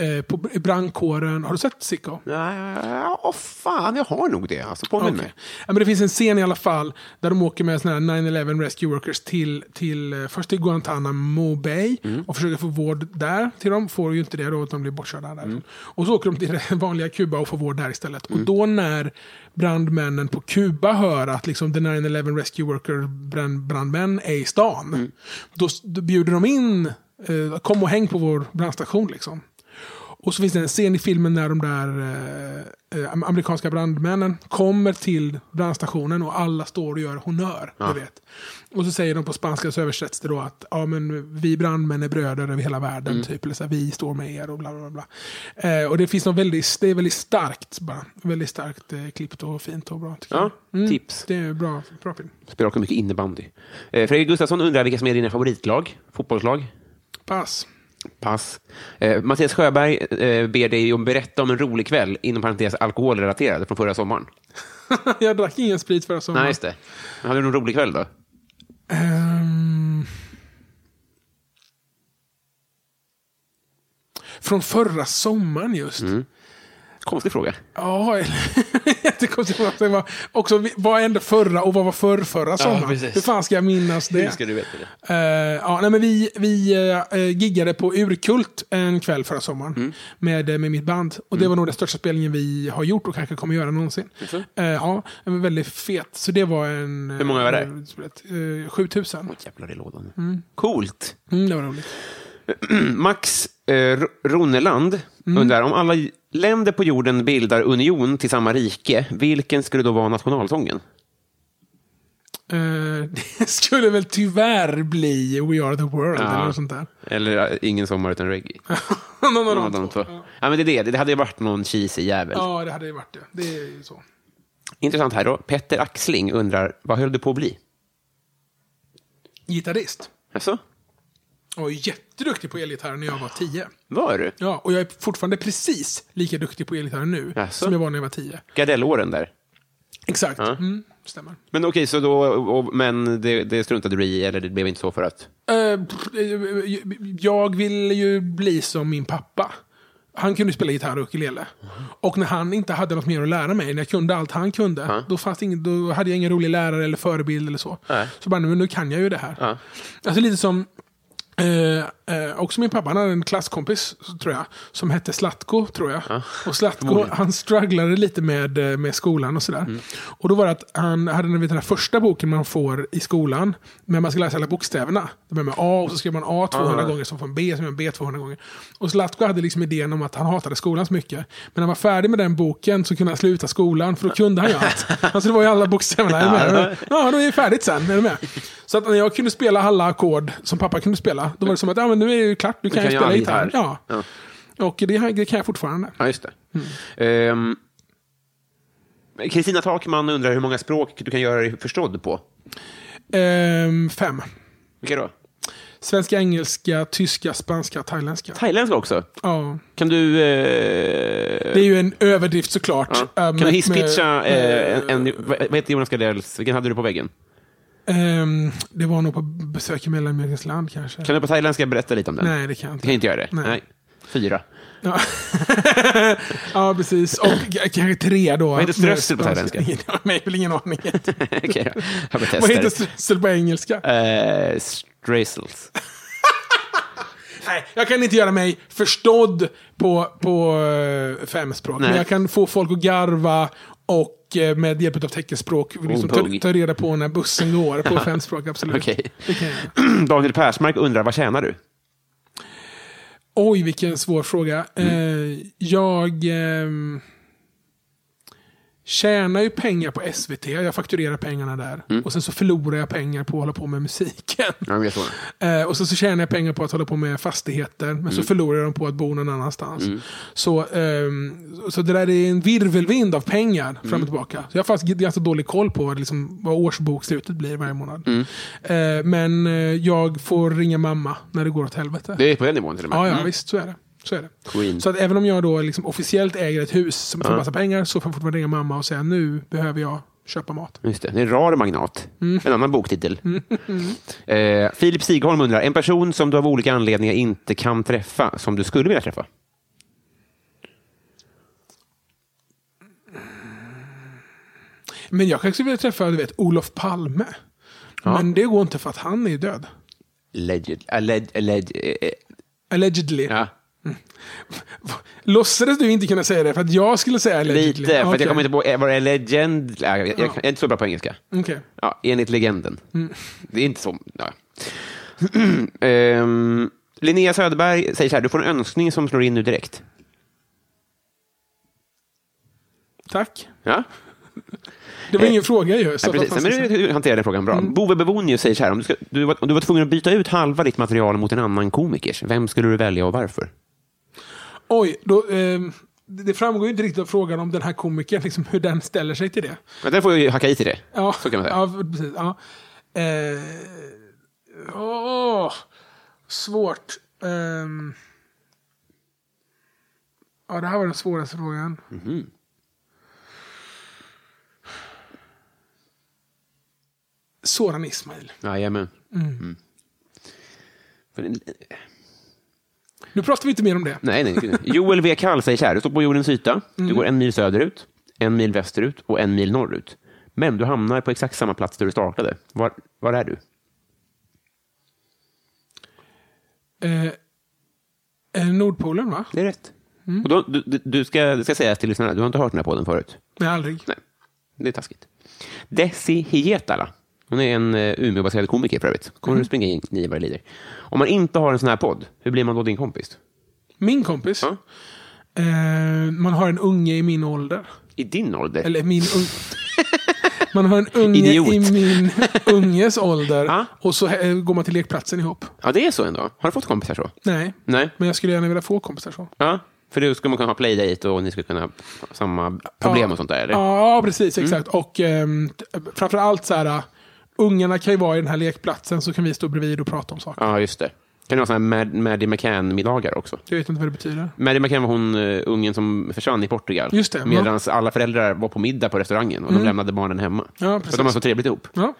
eh, på brandkåren. Har du sett Sicko? Ja, åh, fan, jag har nog det. Alltså, påminn Okej. mig. Ja, men det finns en scen i alla fall där de åker med såna här 9-11 Rescue Workers till, till eh, först till Guantanamo Bay Mm. och försöker få vård där till dem. Får ju inte det då, att de blir bortkörda där. Mm. Och så åker de till det (laughs) vanliga Kuba och får vård där istället. Och då när brandmännen på Kuba hör att liksom the 9-11 Rescue Worker brand, brandmän är i stan. Mm. Då, då bjuder de in, eh, kom och häng på vår brandstation liksom. Och så finns det en scen i filmen när de där eh, eh, amerikanska brandmännen kommer till brandstationen och alla står och gör honör. Du vet. Och så säger de på spanska så översätts det då att ja, men vi brandmän är bröder över hela världen. Typ, eller så här, vi står med er och bla bla bla. Eh, och det finns något väldigt, det är väldigt starkt bara. Väldigt starkt eh, klippt och fint och bra. Ja, jag. tips. Det är bra, bra film. Spelar också mycket innebandy. Eh, Fredrik Gustafsson undrar vilka som är dina favoritlag? Fotbollslag? Pass. Pass. Eh, Mattias Sjöberg eh, ber dig om berätta om en rolig kväll, inom parentes alkoholrelaterad, från förra sommaren. (laughs) jag drack ingen sprit förra sommaren. Nej, just det. Hade du någon rolig kväll då? Ehm. Från förra sommaren just. Konstig fråga. Ja, (laughs) jättekonstigt. Det var också, vad hände förra och vad var förr, förra sommaren? precis. Hur fan ska jag minnas det? du veta det? Eh, ja, nej, men vi vi uh, giggade på Urkult en kväll förra sommaren Mm. med, eh, med mitt band. Och det var nog den största spelningen vi har gjort och kanske kommer göra någonsin. Eh, ja, den var väldigt fet. Så det var en... Hur många var det? Uh, 7000. Åh, jävlar i lådan. Coolt. Mm, det var roligt. (clears throat) Max eh, R- Ronneland undrar om alla länder på jorden bildar union till samma rike, vilken skulle då vara nationalsången? Eh, det skulle väl tyvärr bli We Are The World Ja. eller något sånt där. Eller Ingen sommar utan reggae? (laughs) Någon av de de två. två. Ja, men det är det. Det hade ju varit någon cheesy jävel. Ja, det hade ju varit det. Det är ju så. Intressant här då. Petter Axling undrar, vad höll du på att bli? Gitarrist. Alltså, Jag var jätteduktig på elgitarr när jag var tio. var du? Ja, och jag är fortfarande precis lika duktig på elgitarr nu Jaså? som jag var när jag var tio. Gardellåren där. Exakt. Mm, stämmer. Men okej, så då, och, men det, det struntade du i, eller det blev inte så för att... Eh, jag ville ju bli som min pappa. Han kunde spela gitarr och ukulele. Och när han inte hade något mer att lära mig, när jag kunde allt han kunde, då, fanns ingen, då hade jag ingen rolig lärare eller förebild eller så. Nej. Så bara, nu, nu kan jag ju det här. Ja. Alltså lite som, eh, eh, också min pappa, han hade en klasskompis, tror jag, som hette Slatko, tror jag. Och Slatko, han strugglade lite med, eh, med skolan och sådär. Och då var det att han hade den, vet, den här första boken man får i skolan, men man ska läsa alla bokstäverna. Det börjar med A och så skriver man A 200 gånger, så får man B, så man B 200 gånger. Och Slatko hade liksom idén om att han hatade skolan så mycket. Men när han var färdig med den boken så kunde han sluta skolan, för då kunde han ju allt. Alltså det var ju alla bokstäverna. Du med? Ja, då är det färdigt sen. Är du med? Så att när jag kunde spela alla ackord som pappa kunde spela, då var det som att ja, men nu är det ju klart, du kan, kan ju spela gitarr. gitarr. Ja. Och det, det kan jag fortfarande. Ja, just det. Ehm, Kristina Takman undrar hur många språk du kan göra dig förstådd på. Ehm, fem. Vilka då? Svenska, engelska, tyska, spanska, thailändska. Thailändska också. Ja. Kan du... Eh, Det är ju en överdrift såklart. ja. Äh, Kan med- du hisspitcha eh, en, en, vad heter Jonas Gardells, vilken hade du på väggen? Ehm, det var nog på besök i Mellanamerikas land kanske. Kan du på thailändska berätta lite om den? Nej, det kan jag Du inte. kan inte göra det? Nej. Fyra. Ja. (laughs) ja, precis. Och kanske tre då. Vad heter strössel på thailändska? (laughs) Jag har väl ingen aning. (laughs) Då. Jag Vad heter strössel på engelska? Eh, Strazzles. Nej, jag kan inte göra mig förstådd på, på eh, fem språk. Nej. Men jag kan få folk att garva Och eh, med hjälp av teckenspråk liksom, ta, ta reda på när bussen går på fem språk. Absolut. Göra. (clears throat) Daniel Persmark undrar, vad tjänar du? Oj, vilken svår fråga. Mm. Eh, jag ehm, tjänar ju pengar på SVT. Jag fakturerar pengarna där. Mm. Och sen så förlorar jag pengar på att hålla på med musiken. Eh, och sen så tjänar jag pengar på att hålla på med fastigheter. Men Mm. så förlorar jag dem på att bo någon annanstans. Så, ehm, så det där är en virvelvind av pengar Mm. fram och tillbaka. Så jag har faktiskt ganska dålig koll på vad, liksom, vad årsbokslutet blir varje månad. Mm. Eh, men eh, jag får ringa mamma när det går åt helvete. Det är på den nivån till och med. Ja, ja Mm. visst så är det. Så är det. Queen. Så att även om jag då liksom officiellt äger ett hus som får massa pengar så får jag fortfarande ringa mamma och säga nu behöver jag köpa mat. Just det, det är en rar magnat. Mm. En annan boktitel. (laughs) Eh, Filip Sigholm undrar, en person som du av olika anledningar inte kan träffa, som du skulle vilja träffa? Men jag kanske vill träffa du vet, Olof Palme. Men det går inte för att han är död. Legend, alleged, alleged, eh, eh, Allegedly. ja. Låtsades du inte kunna säga det för att jag skulle säga allegedly? Lite, för Okej. jag kommer inte på, eh, var det legend? Nej, jag, jag, jag är inte så bra på engelska. Okej. Ja, enligt legenden. Mm. Det är inte så... Ja. (clears throat) Ehm, Linnea Söderberg säger så här, du får en önskning som slår in nu direkt. Tack. Ja, Det var ingen fråga ju. Så ja precis. vad Men du hanterar den frågan bra. Mm. Bove Bevonius säger så här, om du, ska, du, var, om du var tvungen att byta ut halva ditt material mot en annan komikers, vem skulle du välja och varför? Oj, då, ehm, det framgår ju inte riktigt av frågan om den här komikern, liksom, hur den ställer sig till det. Men där får ju hacka i till det. Ja, Så kan man säga. Ja, precis. Ja. Eh, åh, svårt. Ehm. ja, det här var den svåraste frågan. Mhm. Soran Ismail. Jajamän. Mm. En- Nu pratar vi inte mer om det. Nej, nej. Joel V. Här, du står på jordens yta, Mm. du går en mil söderut, en mil västerut och en mil norrut. Men du hamnar på exakt samma plats där du startade. Var, var är du? Eh, eh, Nordpolen, va? Det är rätt. Mm. Och då, du, du, du ska, det ska sägas till lyssnarna, du har inte hört den här podden förut. Nej, aldrig. Nej, det är taskigt. Desi Hietala. Hon är en uh, Umeåbaserad komiker för övrigt. Kommer Mm. du springa in i vad det lider. Om man inte har en sån här podd, hur blir man då din kompis? Min kompis. Ja. Eh, man har en unge i min ålder. I din ålder? Eller min un... (laughs) Man har en unge Idiot. i min (laughs) unges ålder. Ja. Och så eh, går man till lekplatsen ihop. Ja, det är så ändå. Har du fått kompisar så? Nej, Nej. men jag skulle gärna vilja få kompisar så. Ja, för då ska man kunna ha playdate och ni ska kunna ha samma problem Ja. och sånt där, eller? Ja, precis. Mm. Exakt. Och um, framför allt så här, uh, ungarna kan ju vara i den här lekplatsen så kan vi stå bredvid och prata om saker. Ja, just det. Kan det vara sådana här Mad- Maddie McCann-middagar också? Jag vet inte vad det betyder. Maddie McCann var hon uh, ungen som försvann i Portugal. Just det, Medan alla föräldrar var på middag på restaurangen och de lämnade barnen hemma. Ja, precis. att de var så trevligt ihop. Ja.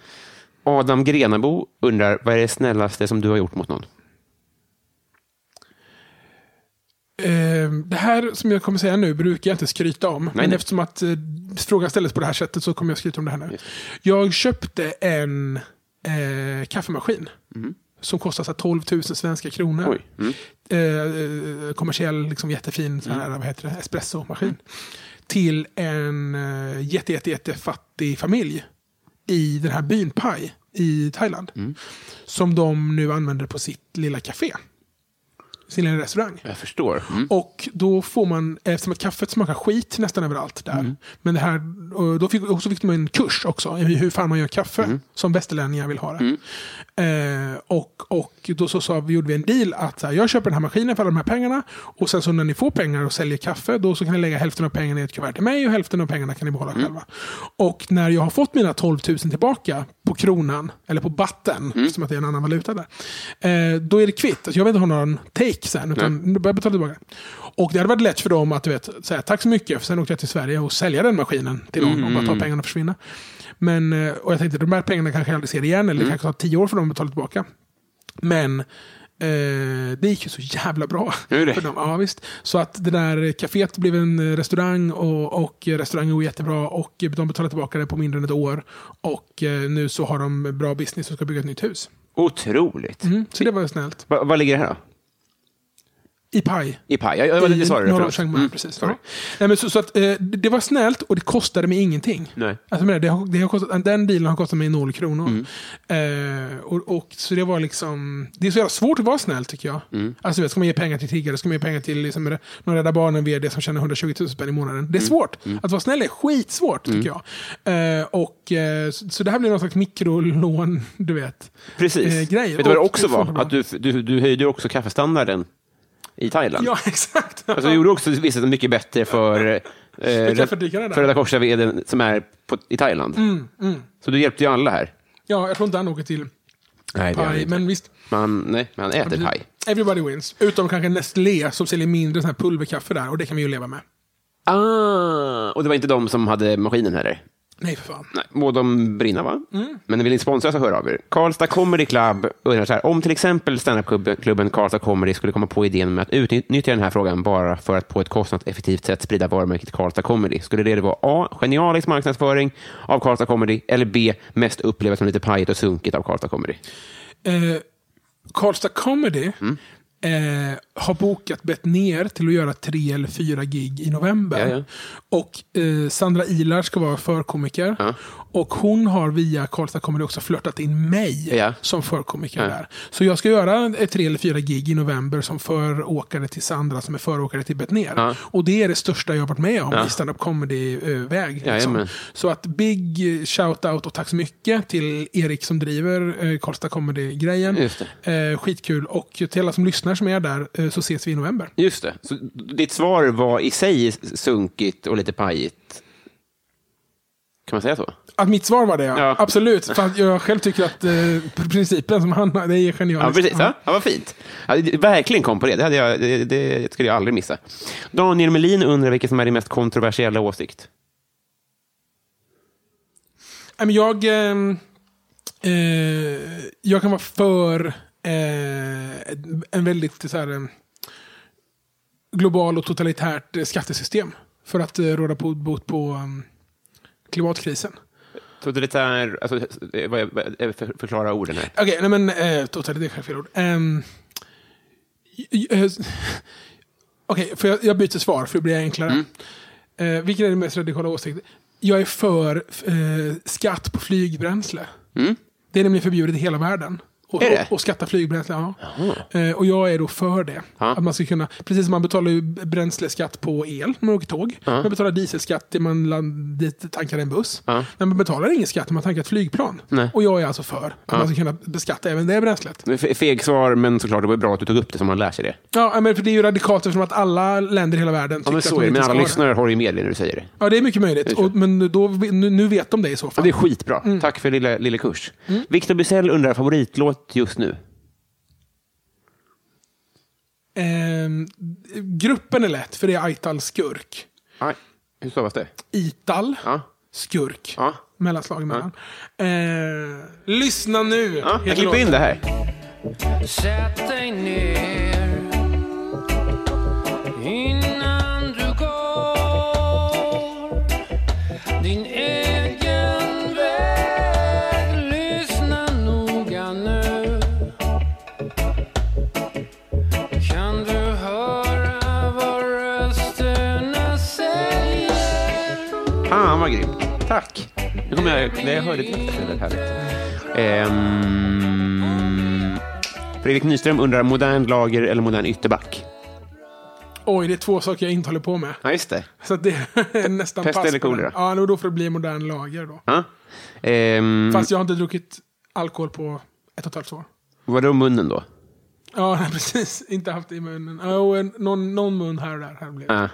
Adam Grenabo undrar, vad är det snällaste som du har gjort mot någon? Ehm, det här som jag kommer säga nu brukar jag inte skryta om. men nej. eftersom att eh, frågan ställdes på det här sättet så kommer jag skryta om det här nu. Jag köpte en eh, kaffemaskin. Som kostar så här 12 000 svenska kronor. Mm. Eh, eh, kommersiell, liksom, jättefin så här, vad heter det, espressomaskin. Till en eh, jätte, jätte, jättefattig familj i den här byn Pai i Thailand. Som de nu använder på sitt lilla café. Sin lilla restaurang. Jag förstår. Mm. Och då får man, eftersom att kaffet smakar skit nästan överallt där. Men det här, då fick, och så fick de en kurs också i hur fan man gör kaffe. Som västerlänningar vill ha det. Eh, och, och då så vi, gjorde vi en deal att så här, jag köper den här maskinen för alla de här pengarna. Och sen så när ni får pengar och säljer kaffe, då så kan ni lägga hälften av pengarna i ett kuvert till mig och hälften av pengarna kan ni behålla själva. Och när jag har fått mina 12 000 tillbaka på kronan, eller på batten, som att det är en annan valuta där. Eh, då är det kvitt. Alltså, jag vill inte ha någon take sen, utan då börjar jag betala tillbaka. Och det hade varit lätt för dem att du vet, säga tack så mycket, för sen åkte jag till Sverige och sälja den maskinen till någon och bara ta pengarna och försvinna. Men, eh, och jag tänkte de här pengarna kanske jag aldrig ser igen, eller det kanske tar tio år för dem att betala tillbaka. Men eh, det gick ju så jävla bra. Gjorde det? För dem. Ja, visst. Så att det där kaféet blev en eh, restaurang och, och restaurangen går jättebra och de betalade tillbaka det på mindre än ett år. Och eh, nu så har de bra business och ska bygga ett nytt hus. Otroligt. Mm, så det var snällt. Va- Vad ligger det här då? I paj. I paj. Ja, det svarade du. norra förlåt. Chiang Mai, Mm, precis. sorry. Ja. Nej, men så, så att, eh, det var snällt och det kostade mig ingenting. Nej. Alltså, men det, har, det har kostat, den dealen har kostat mig noll kronor. Mm. Eh, och, och, så det var liksom... Det är så jävla svårt att vara snäll tycker jag. Mm. Alltså, vet, ska man ge pengar till tiggare? Ska man ge pengar till liksom, någon Rädda Barnen-vd som tjänar 120 000 spänn i månaden? Mm. Det är svårt. Att vara snäll är skitsvårt tycker jag. Eh, och, eh, så, så det här blir någon slags mikrolån, du vet. Precis. eh, grejer. Vet du vad det också var? Att du, du, du höjde också kaffestandarden i Thailand. Ja, (laughs) exakt. Alltså, du gjorde också vissa mycket bättre för, (laughs) eh, för Röda Korset som är på, i Thailand. Mm, Så du hjälpte ju alla här. ja, jag tror inte han åker till Nej, det han inte. men visst. Man, nej, man äter paj. Everybody wins. Utom kanske Nestlé som säljer mindre sån här pulverkaffe där och det kan vi ju leva med. Ah, och det var inte de som hade maskinen heller? Nej, för fan. Nej, må de brinna va? Mm. Men vill ni sponsra så hör av er. Karlstad Comedy Club undrar så här, om till exempel standupklubben Karlstad Comedy skulle komma på idén med att utnyttja den här frågan bara för att på ett kostnadseffektivt sätt sprida varumärket Karlstad Comedy, skulle det vara A. Genialisk marknadsföring av Karlstad Comedy eller B. Mest upplevas som lite pajigt och sunkigt av Karlstad Comedy? Eh, Karlstad Comedy Mm. Eh, har bokat bett ner till att göra tre eller fyra gig i november. Ja, ja. Och eh, Sandra Ilar ska vara förkomiker. Ja. Och hon har via Karlstad Comedy också flörtat in mig som förkomiker där. Så jag ska göra tre eller fyra gig i november som föråkare till Sandra som är föråkare till bett ner. Ja. Och det är det största jag har varit med om i stand-up comedy-väg. liksom. Så att big shout-out och tack så mycket till Erik som driver eh, Karlstad Comedy-grejen. Eh, skitkul. Och till alla som lyssnar som är där eh, så ses vi i november. Just det. Så ditt svar var i sig sunkigt och lite pajigt? Kan man säga så? Att mitt svar var det, ja. Ja. Absolut. För jag själv tycker att eh, principen som han det är Ja, genialiskt. precis. Ja, ja, vad fint. Ja, verkligen kom på det. Det, hade jag, det, det skulle jag aldrig missa. Daniel Melin undrar vilken som är din mest kontroversiella åsikt. Jag, eh, eh, jag kan vara för eh, en väldigt så här, eh, global och totalitärt eh, skattesystem. För att eh, råda på, bot på um, klimatkrisen. Totalitär, alltså, eh, vad vad är- för, förklara orden här. Okej, nej men eh, totalitär är fel ord. Eh, (laughs) Okej, för jag, jag byter svar för det blir enklare. Eh, vilken är din mest radikala åsikt? Jag är för eh, skatt på flygbränsle. Det är nämligen förbjudet i hela världen. Och, Är det? och, och skatta flygbränsle, ja. Eh, och jag är då för det. Ja. Att man ska kunna, precis som man betalar ju bränsleskatt på el när man åker tåg. Man betalar dieselskatt när man land, tankar en buss. Ja. Men man betalar ingen skatt när man tankar ett flygplan. Nej. Och jag är alltså för att man ska kunna beskatta även det bränslet. Feg svar, men såklart det var bra att du tog upp det så man lär sig det. Ja, men för det är ju radikalt eftersom att alla länder i hela världen Ja, tycker men att så är det. Men alla lyssnare har ju med dig när du säger det. Ja, det är mycket möjligt. Och, men då, nu, nu vet de det i så Ja, fall. det är skitbra. Mm. Tack för lilla, lilla kurs. Victor Bysell undrar favoritlåt just nu. Ehm, gruppen är lätt, för det är Aital Skurk. Aj, hur stavas det? Ital Ja. Skurk. Ja. Mellanslag emellan. Eh, lyssna nu! Ja, jag klipper in det här. Sätt dig ner Tack. Nu kommer jag, det jag hörde direkt det väldigt härligt. Ehm, Fredrik Nyström undrar modern lager eller modern ytterback? Oj, det är två saker jag inte håller på med. Ja, just det. Så att det är (laughs) nästan Pest pass eller kolera? Ja, då får det bli modern lager då. Ja. Ehm, Fast jag har inte druckit alkohol på ett och ett halvt år. Vadå munnen då? Ja, (laughs) precis. Inte haft i munnen. Och en, någon, någon mun här och där. Här blev. det. Ja.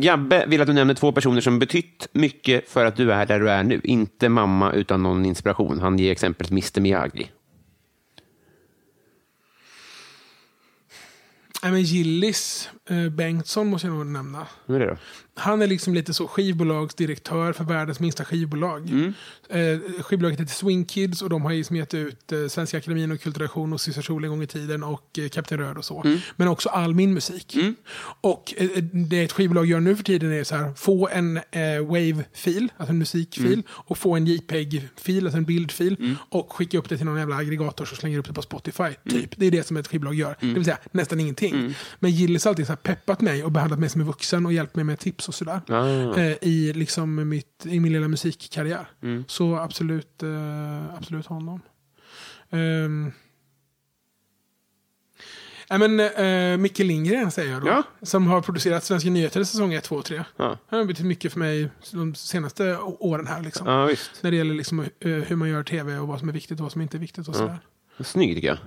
Gabbe vill att du nämner två personer som betytt mycket för att du är där du är nu. Inte mamma, utan någon inspiration. Han ger exemplet Mr Miyagi. Nej, men Gillis Bengtsson måste jag nog nämna. Vem är det då? Han är liksom lite så skivbolagsdirektör för världens minsta skivbolag. Eh, skivbolaget heter Swing Kids och de har liksom gett ut eh, Svenska Akademin och Kulturation och Syster Sol en gång i tiden och eh, Kapten Röd och så. Men också all min musik. Och eh, det ett skivbolag gör nu för tiden är så här, få en eh, wave-fil, alltså en musikfil, och få en JPEG-fil, alltså en bildfil, och skicka upp det till någon jävla aggregator som slänger upp det på Spotify. Typ. Det är det som ett skivbolag gör. Det vill säga nästan ingenting. Men Gillis alltid så här peppat mig och behandlat mig som en vuxen och hjälpt mig med tips och sådär. Ah. Eh, I, liksom mitt, I min lilla musikkarriär. Så absolut, eh, absolut honom. Um, Nej men uh, Micke Lindgren säger jag då. Ja. Som har producerat Svenska nyheter säsong 1, 2 och 3. Ja. Han har betytt mycket för mig de senaste åren här. Liksom. Ja. När det gäller liksom, eh, hur man gör tv och vad som är viktigt och vad som inte är viktigt. och sådär. Snygg tycker jag.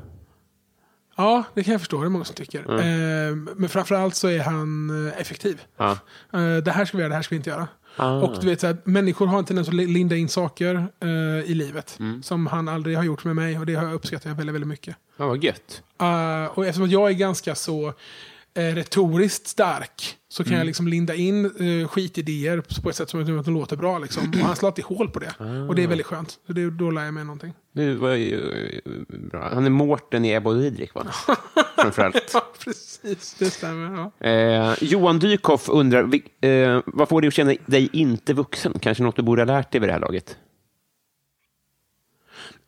Ja, det kan jag förstå. Det är många som tycker. Eh, men framförallt så är han eh, effektiv. Ja. Eh, det här ska vi göra, det här ska vi inte göra. Ah. Och du vet, så här, människor har en tendens att li- linda in saker eh, i livet. Mm. Som han aldrig har gjort med mig och det har jag uppskattat jag väldigt, väldigt mycket. Ja, vad gött. Eh, och eftersom jag är ganska så eh, retoriskt stark så kan Mm. jag liksom linda in uh, skitidéer på ett sätt som att de låter bra. Liksom. Och han slår alltid hål på det. Och Ah. det är väldigt skönt. Så det, då lär jag mig någonting. Det var ju eh, bra. Han är Mårten i Ebba och Didrik, va? (laughs) Framförallt. Ja, precis. Det stämmer. Ja. Eh, Johan Dykhoff undrar, vil- eh, vad får dig att känna dig inte vuxen? Kanske något du borde ha lärt dig vid det här laget?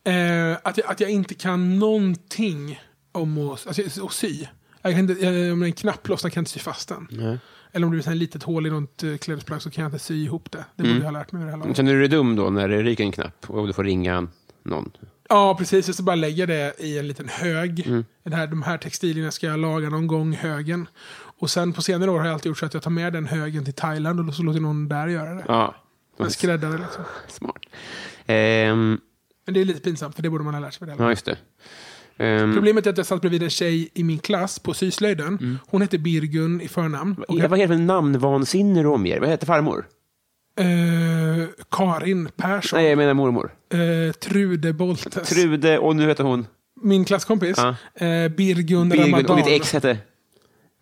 Eh, att, jag, att jag inte kan någonting om att, alltså, att sy. Jag kan inte, jag, om det är en knapp lossnar kan jag inte sy fast den. Eller om det är ett litet hål i något eh, klädesplagg så kan jag inte sy ihop det. Det borde jag ha lärt mig vid det här laget. Känner du dig dum då när det ryker en knapp och du får ringa någon? Ja, precis. Jag ska bara lägga det i en liten hög. Den här, de här textilierna ska jag laga någon gång, högen. Och sen på senare år har jag alltid gjort så att jag tar med den högen till Thailand och så låter någon där göra det. Ja, En skräddare liksom. smart. Ehm, Men det är lite pinsamt för det borde man ha lärt sig vid det ja, just det. Ehm, Problemet är att jag satt bredvid en tjej i min klass på syslöjden. Hon hette Birgun i förnamn. Vad är det för namnvansinne du omger? Vad heter farmor? Eh, Karin Persson. Nej, jag menar mormor. Eh, Trude Boltes. Trude, och nu heter hon Min klasskompis. Eh, Birgun Ramadan. och ditt ex hette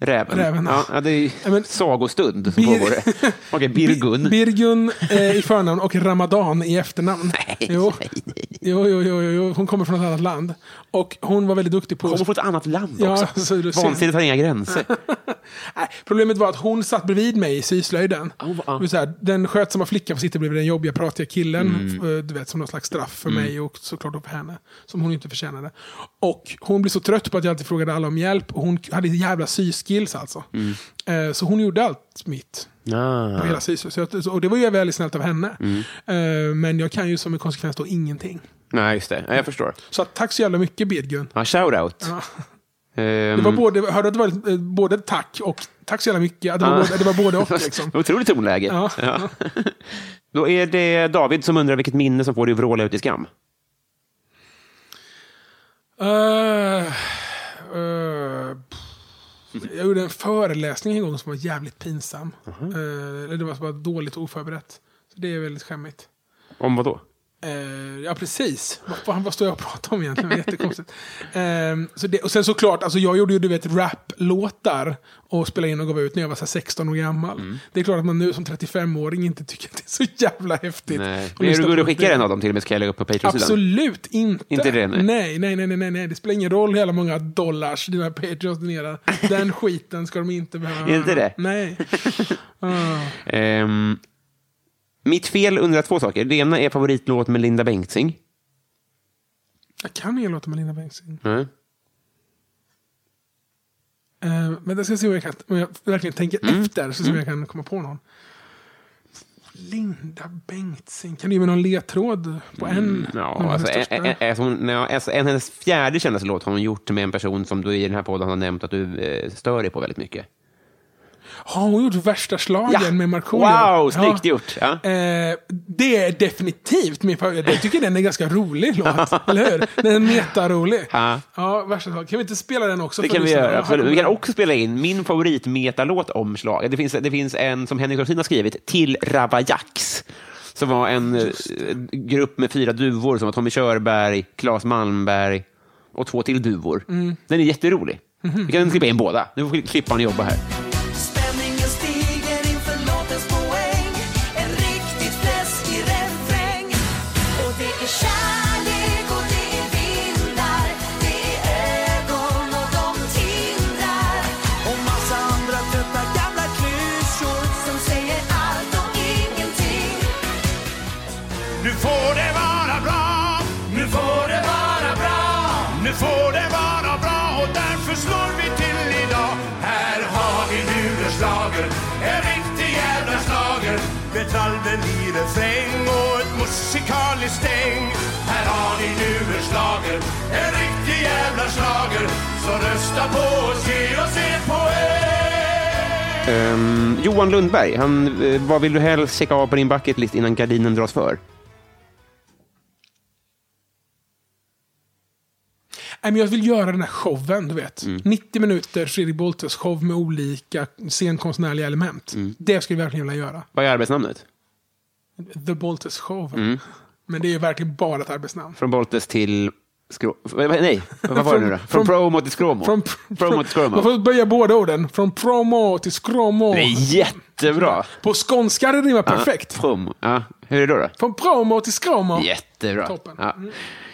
Räven. Räven, ja. det är Ja, men- sagostund som Bir- pågår. (laughs) Okej, Birgun. Birgun eh, i förnamn och Ramadan i efternamn. (laughs) Nej, jo. nej, nej. Jo, jo, jo, jo, hon kommer från ett annat land. Och hon var väldigt duktig på... Kommer från ett annat land Ja, också. så. Vansinnet har inga gränser. (laughs) Nej, problemet var att hon satt bredvid mig i syslöjden. Oh, Det vill säga, den skötsamma flickan får sitta bredvid den jobbiga pratiga killen. Mm. eh, Du vet, som någon slags straff för mig och såklart för henne. Som hon inte förtjänade. Och hon blev så trött på att jag alltid frågade alla om hjälp. Och hon hade jävla syskills alltså. Mm. Eh, Så hon gjorde allt mitt. Ah. På hela. Så jag- Och det var ju väldigt snällt av henne. Mm. Eh, Men jag kan ju som en konsekvens då ingenting. Nej, just det. Ja, jag förstår. Så tack så jävla mycket Birgun. Ja, shout-out. Ja. Ehm, Det var både, hörde att det var eh, både tack och tack så jävla mycket. Det var, Ah. både, det var både och (laughs) liksom. Otroligt tonläge. Ja. Ja. (laughs) Då är det David som undrar vilket minne som får dig att vråla ut i skam. Uh, uh, jag gjorde en föreläsning en gång som var jävligt pinsam. Uh, eller det var bara dåligt och oförberett. Så det är väldigt skämmigt. Om vad då? Eh, ja, precis. Vad, fan, vad står jag och pratar om egentligen? Det jättekonstigt. Ehm, så det, och sen såklart, alltså jag gjorde ju du vet rap-låtar och spelade in och gav ut när jag var så här 16 år gammal. Mm. Det är klart att man nu som 35-åring inte tycker att det är så jävla häftigt. Nej. Men är du att skicka en av dem till och med? Ska jag lägga upp på Patreon-sidan? Absolut inte. Inte det, nej. nej. Nej, nej, nej, nej, Det spelar ingen roll hur många dollars dina Patreons donerar. Den skiten ska de inte behöva. Inte det? Nej. (laughs) Ah. Ehm, mitt fel undrar två saker. Det ena är favoritlåt med Linda Bengtzing. Jag kan ingen låta med Linda Bengtzing. Mm. Uh, men jag ska se om jag, kan, om jag verkligen tänker Mm. efter. Så ser om jag kan komma på någon. Linda Bengtzing. Kan du ge mig någon ledtråd på en? Mm, Ja, alltså, en, en, en, hon, ja, alltså, en hennes fjärde kändaste låt har hon gjort med en person som du i den här podden har nämnt att du eh, stör dig på väldigt mycket. Har hon gjort värsta slagen med Markoolio? Wow, snyggt Ja. gjort! Ja. Eh, det är definitivt min favorit. Jag tycker den är ganska rolig låt. (laughs) eller hur? Den är metarolig. Ja. Ja, värsta slag. Kan vi inte spela den också? Det kan vi göra, absolut. Vi kan också spela in min favoritmetalåt om slag. Det finns, det finns en som Henrik Dorsin har skrivit, Till Ravaillax. Som var en eh, grupp med fyra duvor som var Tommy Körberg, Claes Malmberg och två till duvor. Mm. Den är jätterolig. Mhm. Vi kan klippa in båda. Nu får klipparen jobba här. Ehm, Johan Lundberg, han, eh, vad vill du helst checka av på din bucketlist innan gardinen dras för? Nej, jag vill göra den här showen, du vet. 90 minuter Fredrik Boltes show med olika scenkonstnärliga element. Det skulle jag verkligen vilja göra. Vad är arbetsnamnet? The Boltes show. Men det är verkligen bara ett arbetsnamn. Från Boltes till... Skrå... Nej, (laughs) vad var det nu då? Från, promo till skråmo? Från, promo till skråmo. Man får böja båda orden. Från promo till skråmo. Det är jättebra. På skånska det rimmar perfekt. Promo. Ja, hur är det då? då? Från promo till skråmo. Jättebra. Toppen. Ja.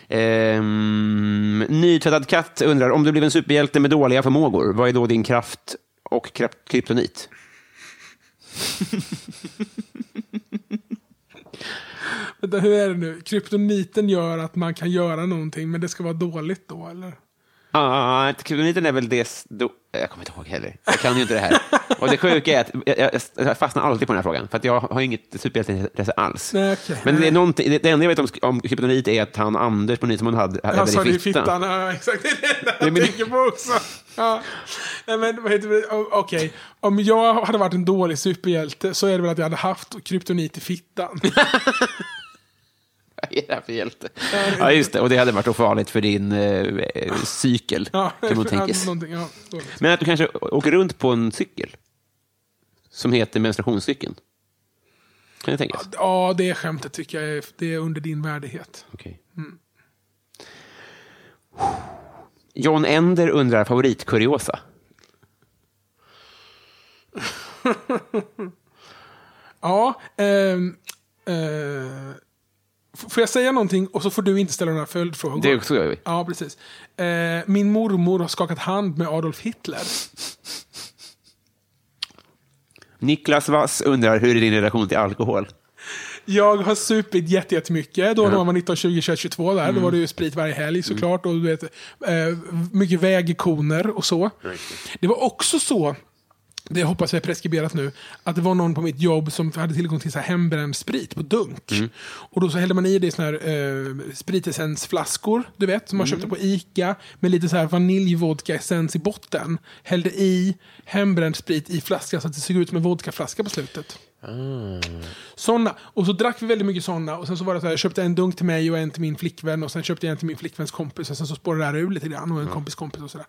Ehm, nytvättad katt undrar, om du blev en superhjälte med dåliga förmågor, vad är då din kraft och kryptonit? (laughs) Vänta, hur är det nu? Kryptoniten gör att man kan göra någonting, men det ska vara dåligt då, eller? Ah, kryptoniten är väl det... jag kommer inte ihåg heller. Jag kan ju inte det här. Och det sjuka är att jag, jag, fastnar alltid på den här frågan, för jag har inget superhjälteintresse alls. Nej, okej. Men det, är någonting, det enda jag vet om, om kryptonit är att han Anders på Nyhetsmorgon hade, hade Han sa det i fittan. Ja, exakt. Det är det enda jag men- tänker på också. Ja. Nej, men vad heter det? Okej, om jag hade varit en dålig superhjälte så är det väl att jag hade haft kryptonit i fittan. (laughs) Är det här för hjälte? Ja, just det. Och det hade varit farligt för din eh, cykel, Ja, kan man tänka sig. någonting, ja. Men att du kanske åker runt på en cykel som heter menstruationscykeln. Kan det tänkas? ja, det skämtet tycker jag är, det är under din värdighet. Okej. John Ender undrar favoritkuriosa. (laughs) Ja, ehm, eh, f- får jag säga någonting och så får du inte ställa några följdfrågor? Det så gör vi. Ja, precis. Eh, min mormor har skakat hand med Adolf Hitler. Niklas Wass undrar hur är din relation till alkohol? Jag har supit jätte- jättemycket. Då när man var 19, 20, 21, 22 där. Då var det ju sprit varje helg såklart. Och du vet, eh, mycket vägikoner och så. Det var också så, det hoppas jag är preskriberat nu, att det var någon på mitt jobb som hade tillgång till så här hembränd sprit på dunk. Och då så hällde man i det i såna här eh, spritessensflaskor, du vet, som man köpte på Ica, med lite så här vaniljvodka-essens i botten. Hällde i hembränd sprit i flaskan så att det såg ut som en vodkaflaska på slutet. Såna. Och så drack vi väldigt mycket såna. Och sen så var det så här, jag köpte en dunk till mig och en till min flickvän. Och sen köpte jag en till min flickväns kompis. Och sen så spårade det här ur lite grann. Och en kompis kompis och sådär.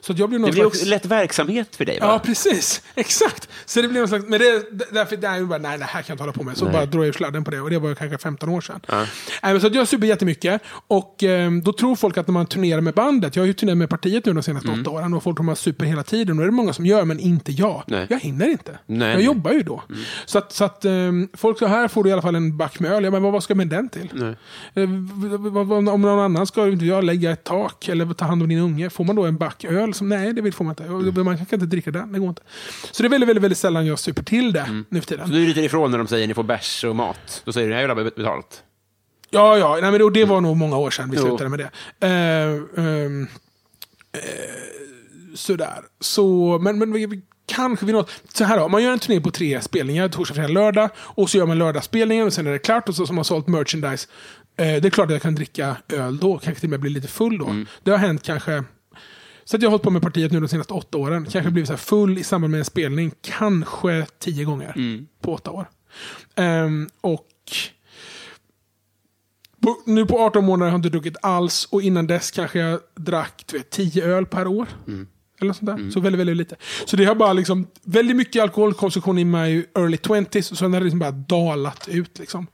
Så att jag blev någon Det blir slags... också lätt verkmen för dig, va? Ja, precis. (laughs) Exakt. Så det blev någon slags... Men det, därför det är ju bara, nej, det här kan jag inte hålla på med. Så Nej. bara drog jag sladden på det. Och det var kanske 15 år sedan. Nej, men så att jag super jättemycket. Och eh, då tror folk att när man turnerar med bandet. Jag har ju turnerat med partiet nu de senaste åtta åren. Och folk tror man super hela tiden. Och det är det många som gör, men inte jag. Nej. Jag hinner inte. Nej. Jag jobbar ju då. Så att, så att eh, folk sa, här får du i alla fall en back med öl. Ja, men vad, vad ska jag med den till? Eh, Om någon annan ska inte jag lägga ett tak eller ta hand om din unge. Får man då en back öl? Som, nej, det vill får man inte. Mm. Man kan inte dricka den. Det går inte. Så det är väldigt, väldigt, väldigt sällan jag super till det nu för tiden. Så du ryter ifrån när de säger ni får bärs och mat. Då säger du, jag vill ha betalt. Ja, ja. Nej, men det, det var nog många år sedan vi slutade med det. Eh, ehm, eh, sådär. Så, men, men vi, kanske vi något. Så här då, man gör en turné på tre spelningar, torsdag, fredag, lördag. Och så gör man lördagsspelningen och sen är det klart. Och så har man sålt merchandise. Eh, det är klart att jag kan dricka öl då, kanske till och med bli lite full då. Det har hänt kanske så att jag har hållit på med partiet nu de senaste åtta åren. Kanske blivit så full i samband med en spelning. Kanske tio gånger på åtta år. Ehm, och på, nu på 18 månader har jag inte druckit alls. Och innan dess kanske jag drack vet, 10 öl per år. Eller sånt där. Så väldigt, väldigt lite. Så det har bara liksom väldigt mycket alkoholkonsumtion i my early 20s. Och sen har liksom bara dalat ut. Liksom.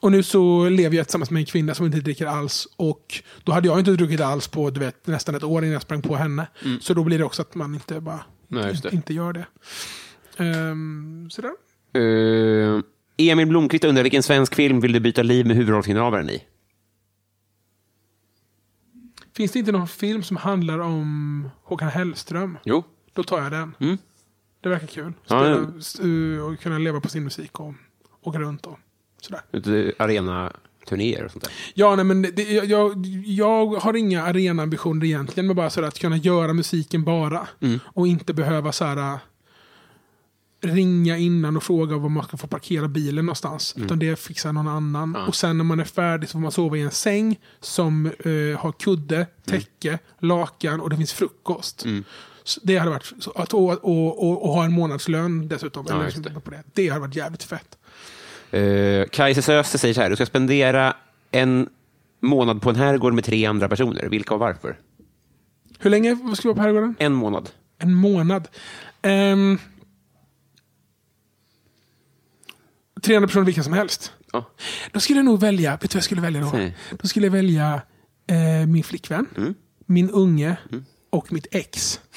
Och nu så lever jag tillsammans med en kvinna som inte dricker alls. Och då hade jag inte druckit alls på du vet, nästan ett år innan jag sprang på henne. Så då blir det också att man inte bara Nej, det. inte gör det. Um, sådär. Eh, Emil Blomqvist undrar vilken svensk film vill du byta liv med huvudrollsinnehavaren i? Finns det inte någon film som handlar om Håkan Hellström? Jo. Då tar jag den. Mm. Det verkar kul. Spela, ja. uh, och kunna leva på sin musik och åka runt och sådär. Arena turnéer och sånt där. Ja, nej, men det, jag, jag, har inga arenaambitioner egentligen, men bara så att kunna göra musiken bara. Och inte behöva så här ringa innan och fråga var man ska få parkera bilen någonstans. Utan det fixar någon annan. Och sen när man är färdig så får man sova i en säng som eh, har kudde, täcke, lakan och det finns frukost. Så det hade varit, så att, och, och, och, och ha en månadslön dessutom. Ja, eller det. På det. det hade varit jävligt fett. Uh, Kajse Öster säger så här, du ska spendera en månad på en herrgård med tre andra personer. Vilka och varför? Hur länge ska vi vara på herrgården? En månad. En månad. Um, 300 personer vilka som helst. Ja. Då skulle jag nog välja, vet du vad jag skulle välja då? Säg. Då skulle jag välja eh, min flickvän, Mm. min unge och mitt ex. (laughs)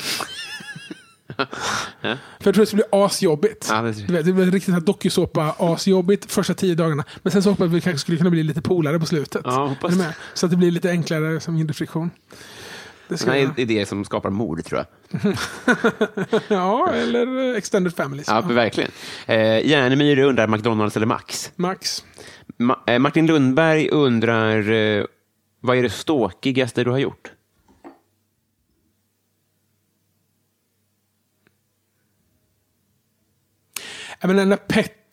För jag tror det skulle bli asjobbigt. Ja, det- Du vet, det blir riktigt här dokusåpa, asjobbigt första tio dagarna. Men sen så hoppas jag att vi kanske skulle kunna bli lite polare på slutet. Ja, det. Så att det blir lite enklare, som mindre friktion. Det jag. är idéer som skapar mord, tror jag. (laughs) Ja, eller eh, extended families. Ja, verkligen. Eh, Järnemyr undrar McDonalds eller Max. Max. Ma- eh, Martin Lundberg undrar, eh, vad är det ståkigaste du har gjort? Jag menar, när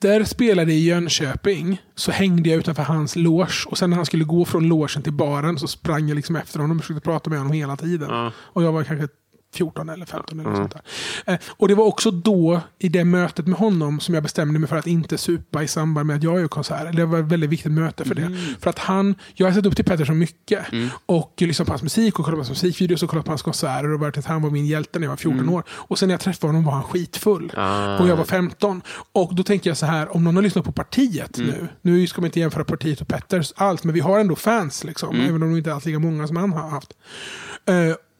Petter spelade i Jönköping så hängde jag utanför hans loge. Och sen när han skulle gå från logen till baren så sprang jag liksom efter honom och försökte prata med honom hela tiden. Och jag var kanske 14 eller 15 eller något sånt där. Eh, och det var också då, i det mötet med honom, som jag bestämde mig för att inte supa i samband med att jag gör konserter. Det var ett väldigt viktigt möte för det. För att han, jag har sett upp till Petter så mycket. Och lyssnat på hans musik och kollat på hans musikvideos och kollat på hans konserter. Och varit att han var min hjälte när jag var 14 år. Och sen när jag träffade honom var han skitfull. Och jag var 15. Och då tänker jag så här, om någon har lyssnat på partiet nu. Nu ska man inte jämföra partiet och Petters allt, men vi har ändå fans liksom. Även om de inte är alls lika många som han har haft. Eh,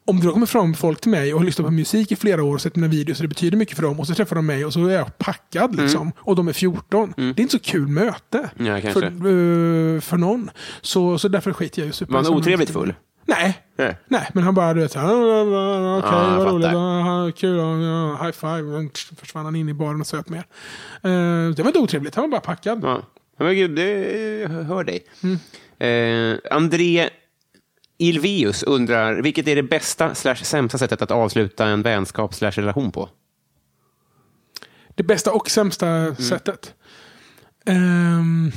om det då kommer fram folk till mig och har lyssnat på musik i flera år och sett mina videos och det betyder mycket för dem och så träffar de mig och så är jag packad liksom. Och de är 14. Det är inte så kul möte. Ja, för, eh, för någon. Så, så därför skiter jag ju super Var han otrevligt full? Nej. Nej. Nej, men han bara du vet såhär, okej Ja, jag vad roligt, ja, kul, high five. Försvann han in i baren och söp mer. Eh, det var inte otrevligt, han var bara packad. Ja. Men gud, det, hör dig. Eh, André Ilvius undrar, vilket är det bästa slash sämsta sättet att avsluta en vänskap slash relation på? Det bästa och sämsta Mm. sättet. Ehm,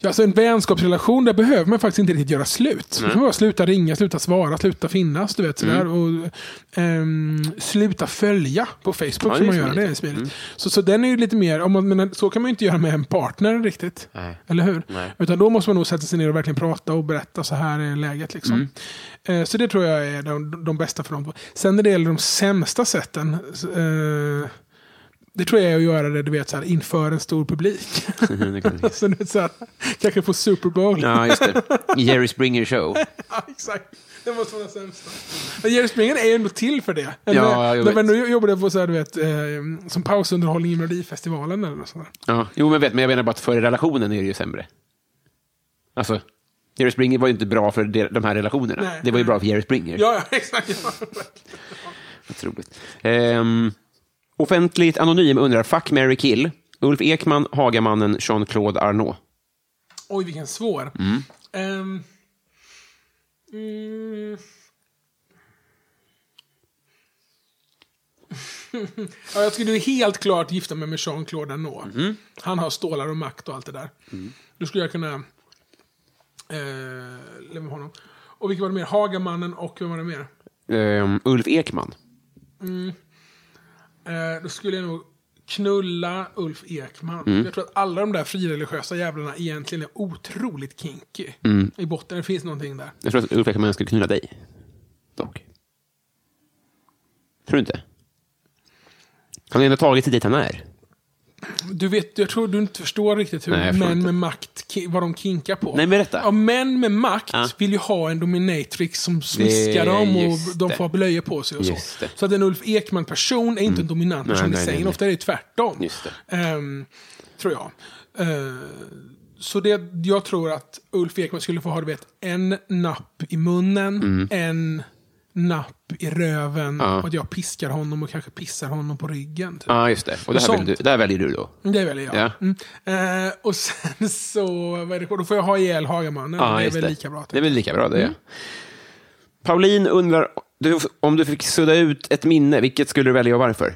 ja, alltså en vänskapsrelation, där behöver man faktiskt inte riktigt göra slut. Det kan bara sluta ringa, sluta svara, sluta finnas. Du vet, sådär. Mm. Och, ehm, sluta följa på Facebook Ja, som man gör. Det är smidigt. Så, så den är ju lite mer, om man, men så kan man ju inte göra med en partner riktigt. Nej. Eller hur? Nej. Utan då måste man nog sätta sig ner och verkligen prata och berätta så här är läget. Liksom. Mm. Eh, Så det tror jag är de, de bästa för dem. Sen när det gäller de sämsta sätten. eh, det tror jag är att göra det du vet, så här, inför en stor publik. (laughs) Det kan- (laughs) så, här, kanske på Super Bowl. ja, just det. (laughs) Jerry Springer show. Ja, exakt. Det måste vara den sämsta. Men Jerry Springer är ju ändå till för det. Eller, Ja, jag vet. man nu jobbade på så här, du vet, eh, som pausunderhållning i Melodifestivalen eller något sånt där. Ja. Jo, men, vet, men jag menar bara att för relationen är det ju sämre. Alltså, Jerry Springer var ju inte bra för de, här relationerna. Nej. det var ju bra för Jerry Springer. Ja, ja exakt. Ja. Otroligt. Ehm, offentligt anonym undrar, fuck, Mary kill. Ulf Ekman, Hagamannen, Jean-Claude Arnault. Oj, vilken svår. Ehm, mm. (laughs) ja, jag skulle helt klart gifta mig med Jean-Claude Arnault. Han har stålar och makt och allt det där. Då skulle jag kunna eh, leva med honom. Och vilka var det mer? Hagamannen och vem var det mer? Ehm, Ulf Ekman. Eh, då skulle jag nog knulla Ulf Ekman. Jag tror att alla de där frireligiösa jävlarna egentligen är otroligt kinky. I botten det finns någonting där. Jag tror att Ulf Ekman skulle knulla dig. Dock. Tror du inte? Han har ändå tagit sig dit han är. Du vet, jag tror du inte förstår riktigt hur Nej, män inte. med makt, vad de kinkar på. Nej, berätta. Ja, män med makt Ja. vill ju ha en dominatrix som smiskar Det- dem och de det. får blöjor på sig och så. Just det. Mm. Så att en Ulf Ekman-person är inte en dominant person nej, i nej, sängen. nej. Ofta är det tvärtom. Det. Ehm, tror jag. Eh, så det, jag tror att Ulf Ekman skulle få ha vet, en napp i munnen, Mm. en napp i röven Ja. och att jag piskar honom och kanske pissar honom på ryggen. Typ. Ja, just det. Och det här, vill du, det här väljer du då? Det väljer jag. Ja. Mm. Eh, och sen (laughs) så, vad är det, då får jag ha ihjäl Hagamannen. Ja, det är väl det. lika bra. Det är Typ. väl lika bra det. Pauline undrar du, om du fick sudda ut ett minne, vilket skulle du välja och varför?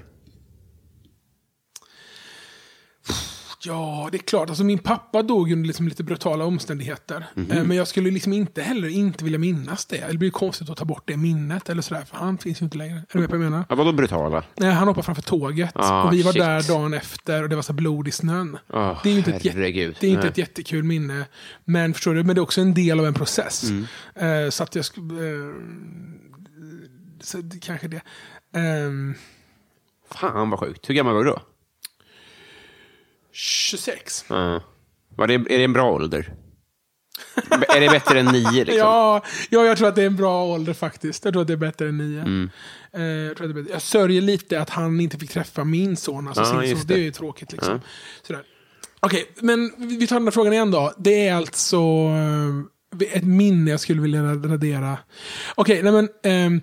Ja, det är klart. Alltså, min pappa dog under liksom lite brutala omständigheter. Mhm. Eh, men jag skulle liksom inte heller inte vilja minnas det. Det blir konstigt att ta bort det minnet. Eller sådär, för han finns ju inte längre. Är du med på vad jag menar? Ja, vadå brutala? Nej, han hoppade framför tåget. Ah, och vi var shit. där dagen efter och det var så blod i snön. Ah, det är ju inte, ett, herregud. det är inte Nej. ett jättekul minne. Men förstår du, men det är också en del av en process. Mm. Eh, så att jag. Eh, så det, kanske det. Ehm, Fan vad sjukt. Hur gammal var du då? 26. Ja. Var det, är det en bra ålder? är det bättre än nio? Liksom? Ja, ja, jag tror att det är en bra ålder faktiskt. Jag tror att det är bättre än nio. Mm. Eh, jag, tror att det är bättre. jag sörjer lite att han inte fick träffa min son. Alltså Ja, sin son. Det. det. är ju tråkigt. Liksom. Ja. Okej, men vi tar den här frågan igen då. Det är alltså eh, ett minne jag skulle vilja radera. Okej, nej men... ehm,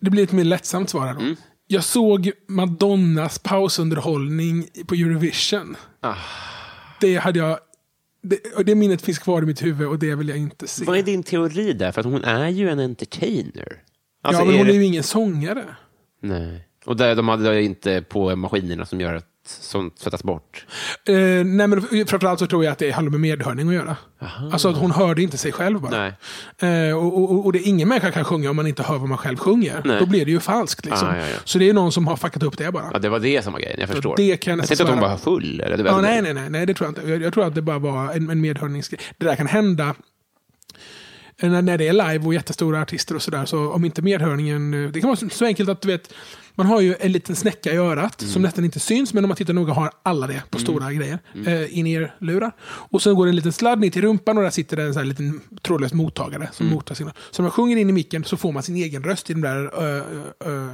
det blir ett mer lättsamt svar här Mm. Jag såg Madonnas pausunderhållning på Eurovision. Ah. Det hade jag... Det, det minnet finns kvar i mitt huvud och det vill jag inte se. Vad är din teori där? För att hon är ju en entertainer. Alltså, ja, men hon det- är ju ingen sångare. Nej. Och där, de hade inte på maskinerna som gör att sånt tvättas bort. Eh, nej, men framförallt så tror jag att det har med medhörning att göra. Alltså att hon hörde inte sig själv bara. Nej. Eh, och, och, och det ingen människa kan sjunga om man inte hör vad man själv sjunger. Nej. Då blir det ju falskt. Liksom. Ah, ja, ja. Så det är någon som har fuckat upp det bara. Ja, det var det som var grejen, jag förstår. det kan jag tänkte att hon svära. var full. Eller? Det Ja, nej, nej, nej, nej, det tror jag inte. Jag, jag tror att det bara var en, en medhörningsgrej. Det där kan hända när, när det är live och jättestora artister och sådär. Så om inte medhörningen... eh, Det kan vara så, så enkelt att du vet, man har ju en liten snäcka i örat Mm. som nästan inte syns, men om man tittar noga har alla det på stora grejer. Eh, in-ear-lurar. Och sen går det en liten sladd ner till rumpan och där sitter det en sån här liten trådlös mottagare som Mm. mottar signal. Så när man sjunger in i micken så får man sin egen röst i de där uh, uh,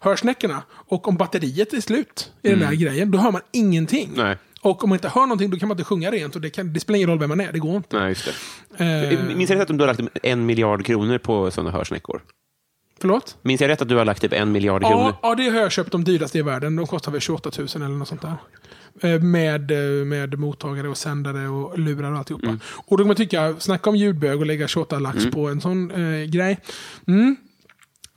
hörsnäckorna. Och om batteriet är slut i den där grejen, då hör man ingenting. Mm. Nej. Och om man inte hör någonting, då kan man inte sjunga rent. Och det, kan, det spelar ingen roll vem man är, det går inte. Nej, just det. Eh, Minns jag rätt att du har lagt en miljard kronor på sådana hörsnäckor? Förlåt? Minns jag rätt att du har lagt typ en miljard kronor? Ja, ja, det har jag köpt de dyraste i världen. De kostar väl 28 000 eller något sånt där. Eh, Med, eh, med mottagare och sändare och lurar och alltihopa. Mm. Och då kan man tycka, snacka om ljudbög och lägga 28 lax på en sån eh, grej. Mm.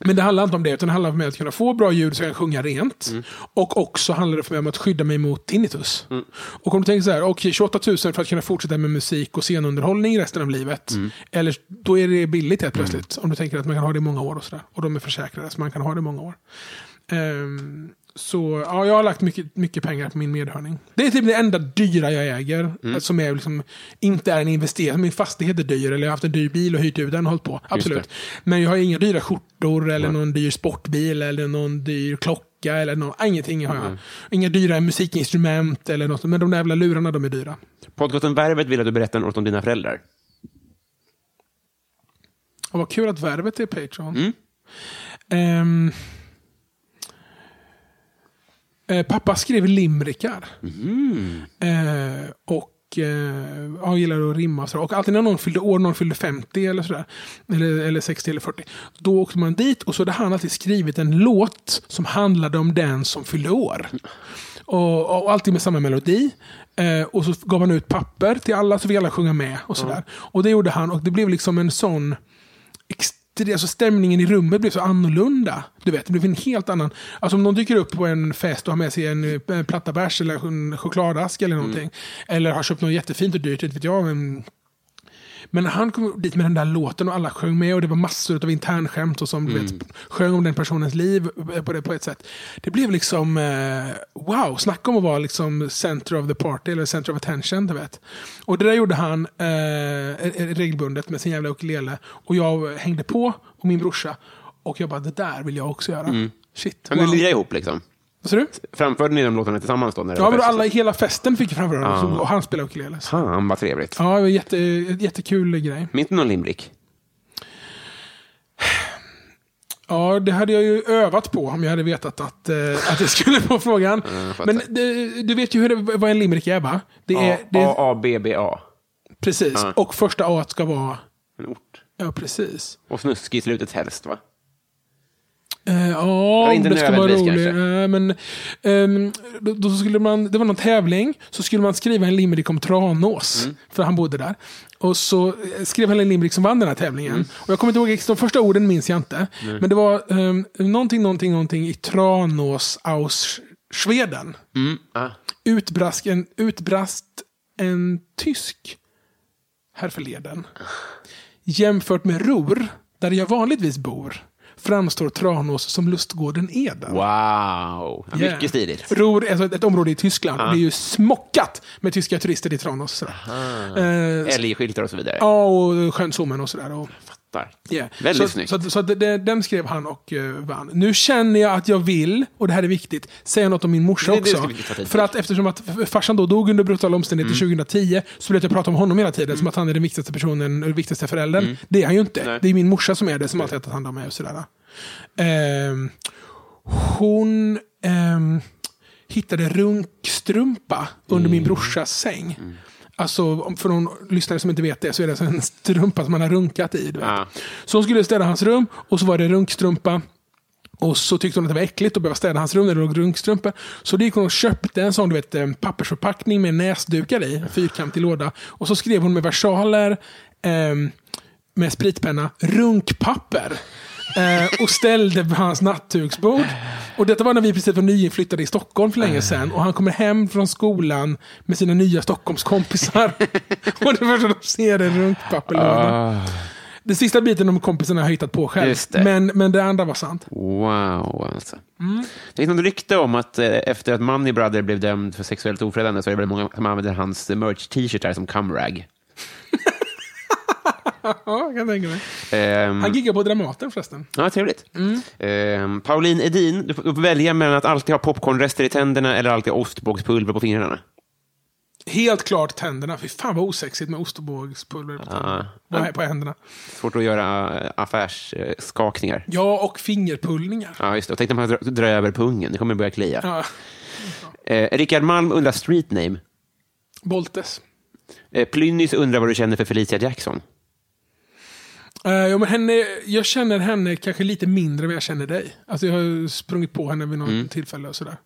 Men det handlar inte om det, utan det handlar om att kunna få bra ljud så jag kan sjunga rent. Mm. Och också handlar det för mig om att skydda mig mot tinnitus. Och om du tänker så här, okej 28 000 för att kunna fortsätta med musik och scenunderhållning resten av livet. Mm. Eller då är det billigt helt plötsligt. Om du tänker att man kan ha det i många år och sådär. Och de är försäkrade så man kan ha det i många år. Ehm, så ja, jag har lagt mycket, mycket pengar på min medhörning. Det är typ det enda dyra jag äger. Mm. Som är liksom, inte är en investering. Min fastighet är dyr, eller jag har haft en dyr bil och hyrt ut den och hållit på. Absolut. Men jag har inga dyra skjortor, eller någon dyr sportbil, eller någon dyr klocka. Eller någon, ingenting har jag. Inga dyra musikinstrument eller något. Men de där jävla lurarna, de är dyra. Podcasten Värvet vill att du berättar något om dina föräldrar. Och vad kul att Värvet är Patreon. Mm. Ehm, eh, pappa skrev limrikar. Mm. Eh, och eh, ja, gillade att rimma och sådär. Och alltid när någon fyllde år, någon fyllde 50 eller sådär. Eller, eller 60 eller 40. Då åkte man dit och så hade han alltid skrivit en låt som handlade om den som fyllde år. Och, och alltid med samma melodi. Eh, och så gav han ut papper till alla så fick alla sjunga med. Och sådär. Och det gjorde han och det blev liksom en sån extre- alltså stämningen i rummet blev så annorlunda. Du vet, det blev en helt annan... Alltså om någon dyker upp på en fest och har med sig en, eh, en platta bärs eller en chokladask eller någonting. Eller har köpt något jättefint och dyrt, inte vet jag. Men, men han kom dit med den där låten och alla sjöng med och det var massor av internskämt och som du vet, sjöng om den personens liv eh, på, det, på ett sätt. Det blev liksom, eh, wow, snacka om att vara liksom center of the party eller center of attention. Du vet. Och det där gjorde han eh, regelbundet med sin jävla ukulele. Och jag hängde på och min brorsa. Och jag bara, det där vill jag också göra. Shit, Har ni wow. lirat ihop liksom? Vad du? Framförde ni de låtarna tillsammans då? När det Ja, var alla i hela festen fick framföra dem. Och han spelade ukulele. Fan vad trevligt. Ja, det var jätte, jättekul grej. Minns du någon limrik? Ja, det hade jag ju övat på om jag hade vetat att, eh, att det skulle få frågan. jag fattar. Men du vet ju hur det, vad en limerick är va? Det är, det är, A-A-B-B-A. precis. Ja. Och första A ska vara... En ort. Ja, precis. Och snuskig i slutet helst, va? Eh, ja, inte det ska vara roligt. men, ehm, då, då skulle man, det var någon tävling, så skulle man skriva en limerick om Tranås. Mm. För han bodde där. Och så eh, skrev han en limerick som vann den här tävlingen. Mm. Och jag kommer inte ihåg, de första orden minns jag inte. Men det var um, någonting, någonting, någonting i Tranås aus Schweden. Ah. Utbrast en, utbrast en tysk härförleden. Jämfört med Ror, där jag vanligtvis bor, framstår Tranås som lustgården Eden. Wow! Ja, Yeah. Mycket stiligt. Ror är alltså ett, område i Tyskland. Och det är ju smockat med tyska turister i Tranås. Eh, Älgskyltar och så vidare. ja, och Skönsommen och sådär. Och, Fattar. yeah. Väldigt så, snyggt. Så, så att det, det, den skrev han och uh, vann. Nu känner jag att jag vill, och det här är viktigt, säga något om min morsa Det- det också. tid för. Att eftersom att farsan då dog under brutala omständigheter Mm. 2010, så blev jag prata om honom hela tiden, som att han är den viktigaste personen, den viktigaste föräldern. Det är han ju inte. Mm. Nej. Det är min morsa som är det, som alltid har tagit hand om mig och sådär. Ehm, hon ehm, hittade runkstrumpa under min brorsas säng. Alltså, för någon lyssnare som inte vet det så är det en strumpa som man har runkat i. Du. Ja. Så hon skulle städa hans rum och så var det runkstrumpa. Och så tyckte hon att det var äckligt att behöva städa hans rum när det låg runkstrumpor. Så då gick hon och köpte en sån du vet, pappersförpackning med näsdukar i, en fyrkantig låda. Och så skrev hon med versaler, ehm, med spritpenna, runkpapper. Eh, och ställde på hans nattduksbord. Och detta var när vi precis var nyinflyttade i Stockholm för länge sedan. Och han kommer hem från skolan med sina nya Stockholmskompisar. (laughs) och det första de ser är runkpapperlådan. Den sista biten om kompisarna har hittat på själv. Men, men det andra var sant. Wow, alltså. Mm. Det finns något rykte om att eh, efter att Money Brother blev dömd för sexuellt ofredande så är det väldigt många som använder hans merch-t-shirtar som cumrag. (laughs) jag kan tänka mig. Ehm, Han giggar på Dramaten förresten. Ja, trevligt. Mm. Ehm, Pauline Edin, du får välja mellan att alltid ha popcornrester i tänderna eller alltid ha ostbågspulver på fingrarna. Helt klart tänderna. Fy fan vad osexigt med ostbågspulver på, tänderna. På- på händerna. Svårt att göra äh, affärsskakningar. Ja, och fingerpullningar. Ja, just det. Och tänk när man drar, drar över pungen, det kommer börja klia. Ja, Eh, Rickard Malm undrar street name. Boltes. Eh, Plynnis undrar vad du känner för Felicia Jackson. Uh, ja, men henne, jag känner henne kanske lite mindre än jag känner dig. Alltså jag har sprungit på henne vid något tillfälle och sådär.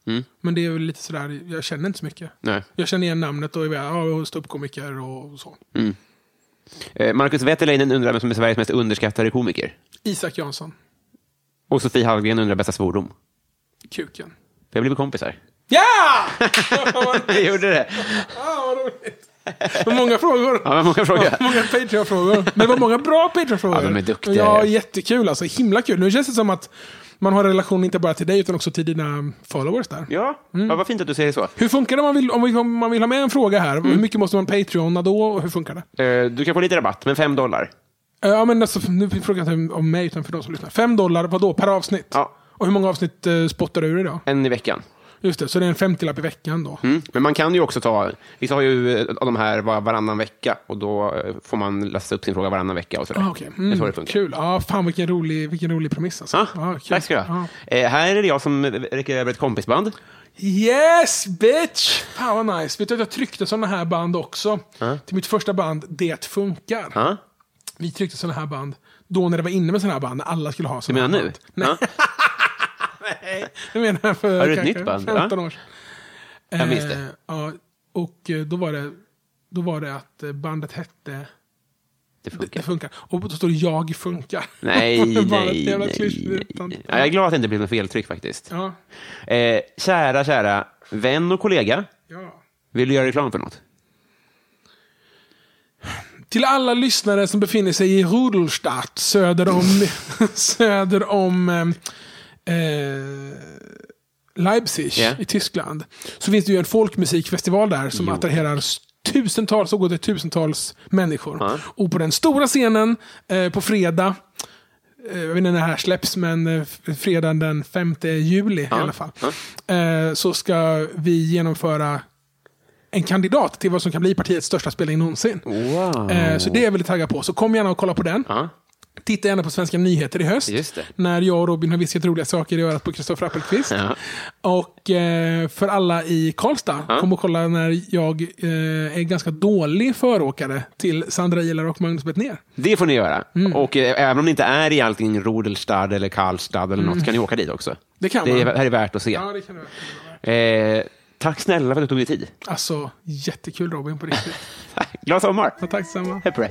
Men det är väl lite sådär, jag känner inte så mycket. Nej. Jag känner igen namnet och ja, ståuppkomiker och så. Eh, Marcus Wetterleinen undrar vem som är Sveriges mest underskattade komiker. Isak Jansson. Och Sofie Hallgren undrar bästa svordom. Kuken. Vi har blivit kompisar. Ja! (laughs) Vi gjorde det. Ja, vad roligt. Vad många frågor. Ja, men många frågor. Ja, många Patreon-frågor. Men det var många bra Patreon-frågor. Ja, de är duktiga. Ja, jättekul. Alltså, himla kul. Nu känns det som att man har en relation inte bara till dig utan också till dina followers där. Ja, ja vad fint att du säger så. Hur funkar det om man vill, om man vill ha med en fråga här? Mm. Hur mycket måste man Patreona då? Och hur funkar det? Eh, Du kan få lite rabatt, men fem dollar. Eh, Ja, men alltså, nu frågar jag inte om mig utan för de som lyssnar. Fem dollar, vadå? Per avsnitt? Ja. Och hur många avsnitt uh, spottar du ur idag? En i veckan. Just det, så det är en 50-lapp i veckan då. Mm. Men man kan ju också ta, vissa har ju eh, av de här var varannan vecka och då eh, får man läsa upp sin fråga varannan vecka och sådär. Ah, okay. Är så det funkar. Kul. Ja, fan vilken rolig, vilken rolig premiss alltså. Ja, kul. tack ska du ha. Ja. Eh, här är det jag som räcker över ett kompisband. Yes bitch! Fan vad nice. Vet du att jag tryckte sådana här band också? Till mitt första band, Det funkar. Ja. Vi tryckte sådana här band då när det var inne med sådana här band. När alla skulle ha Du sådana menar här nu? band. (laughs) Nej, det menar jag för Har du ett nytt band? 15 år sedan. Jag minns det. Eh, ja, och eh, då var, det, då var det att eh, bandet hette Det funkar. det funkar. Och då står det Jag funkar. (laughs) Nej, (laughs) nej, nej. nej. Ja, jag är glad att det inte blev något feltryck faktiskt. Ja. Eh, kära, kära vän och kollega. ja. Vill du göra reklam för något? Till alla lyssnare som befinner sig i Rudolstadt söder om, (laughs) söder om eh, Leipzig Ja. i Tyskland. Så finns det ju en folkmusikfestival där som attraherar s- tusentals och går till tusentals människor. Ja. Och på den stora scenen eh, på fredag eh, jag vet inte när det här släpps, men eh, fredagen den 5 juli i alla fall. Eh, så ska vi genomföra en kandidat till vad som kan bli partiets största spelning någonsin. Wow. Så det är jag väldigt taggad på. Så kom gärna och kolla på den. Ja. Titta gärna på Svenska nyheter i höst. Det. När jag och Robin har viskat roliga saker i örat på Kristoffer Appelqvist. Ja. Och eh, för alla i Karlstad, kom och kolla när jag eh, är ganska dålig föråkare till Sandra Ilar och Magnus Bettner. Det får ni göra. Mm. Och eh, även om ni inte är i allting Rodelstad eller Karlstad eller något, så kan ni åka dit också. Mm. Det kan det är, man. här är värt att se. Ja, det kan det vara. Eh, tack snälla för att du tog dig tid. Alltså, jättekul Robin på riktigt. (laughs) Glad sommar! Ja, tack detsamma. Hej på dig.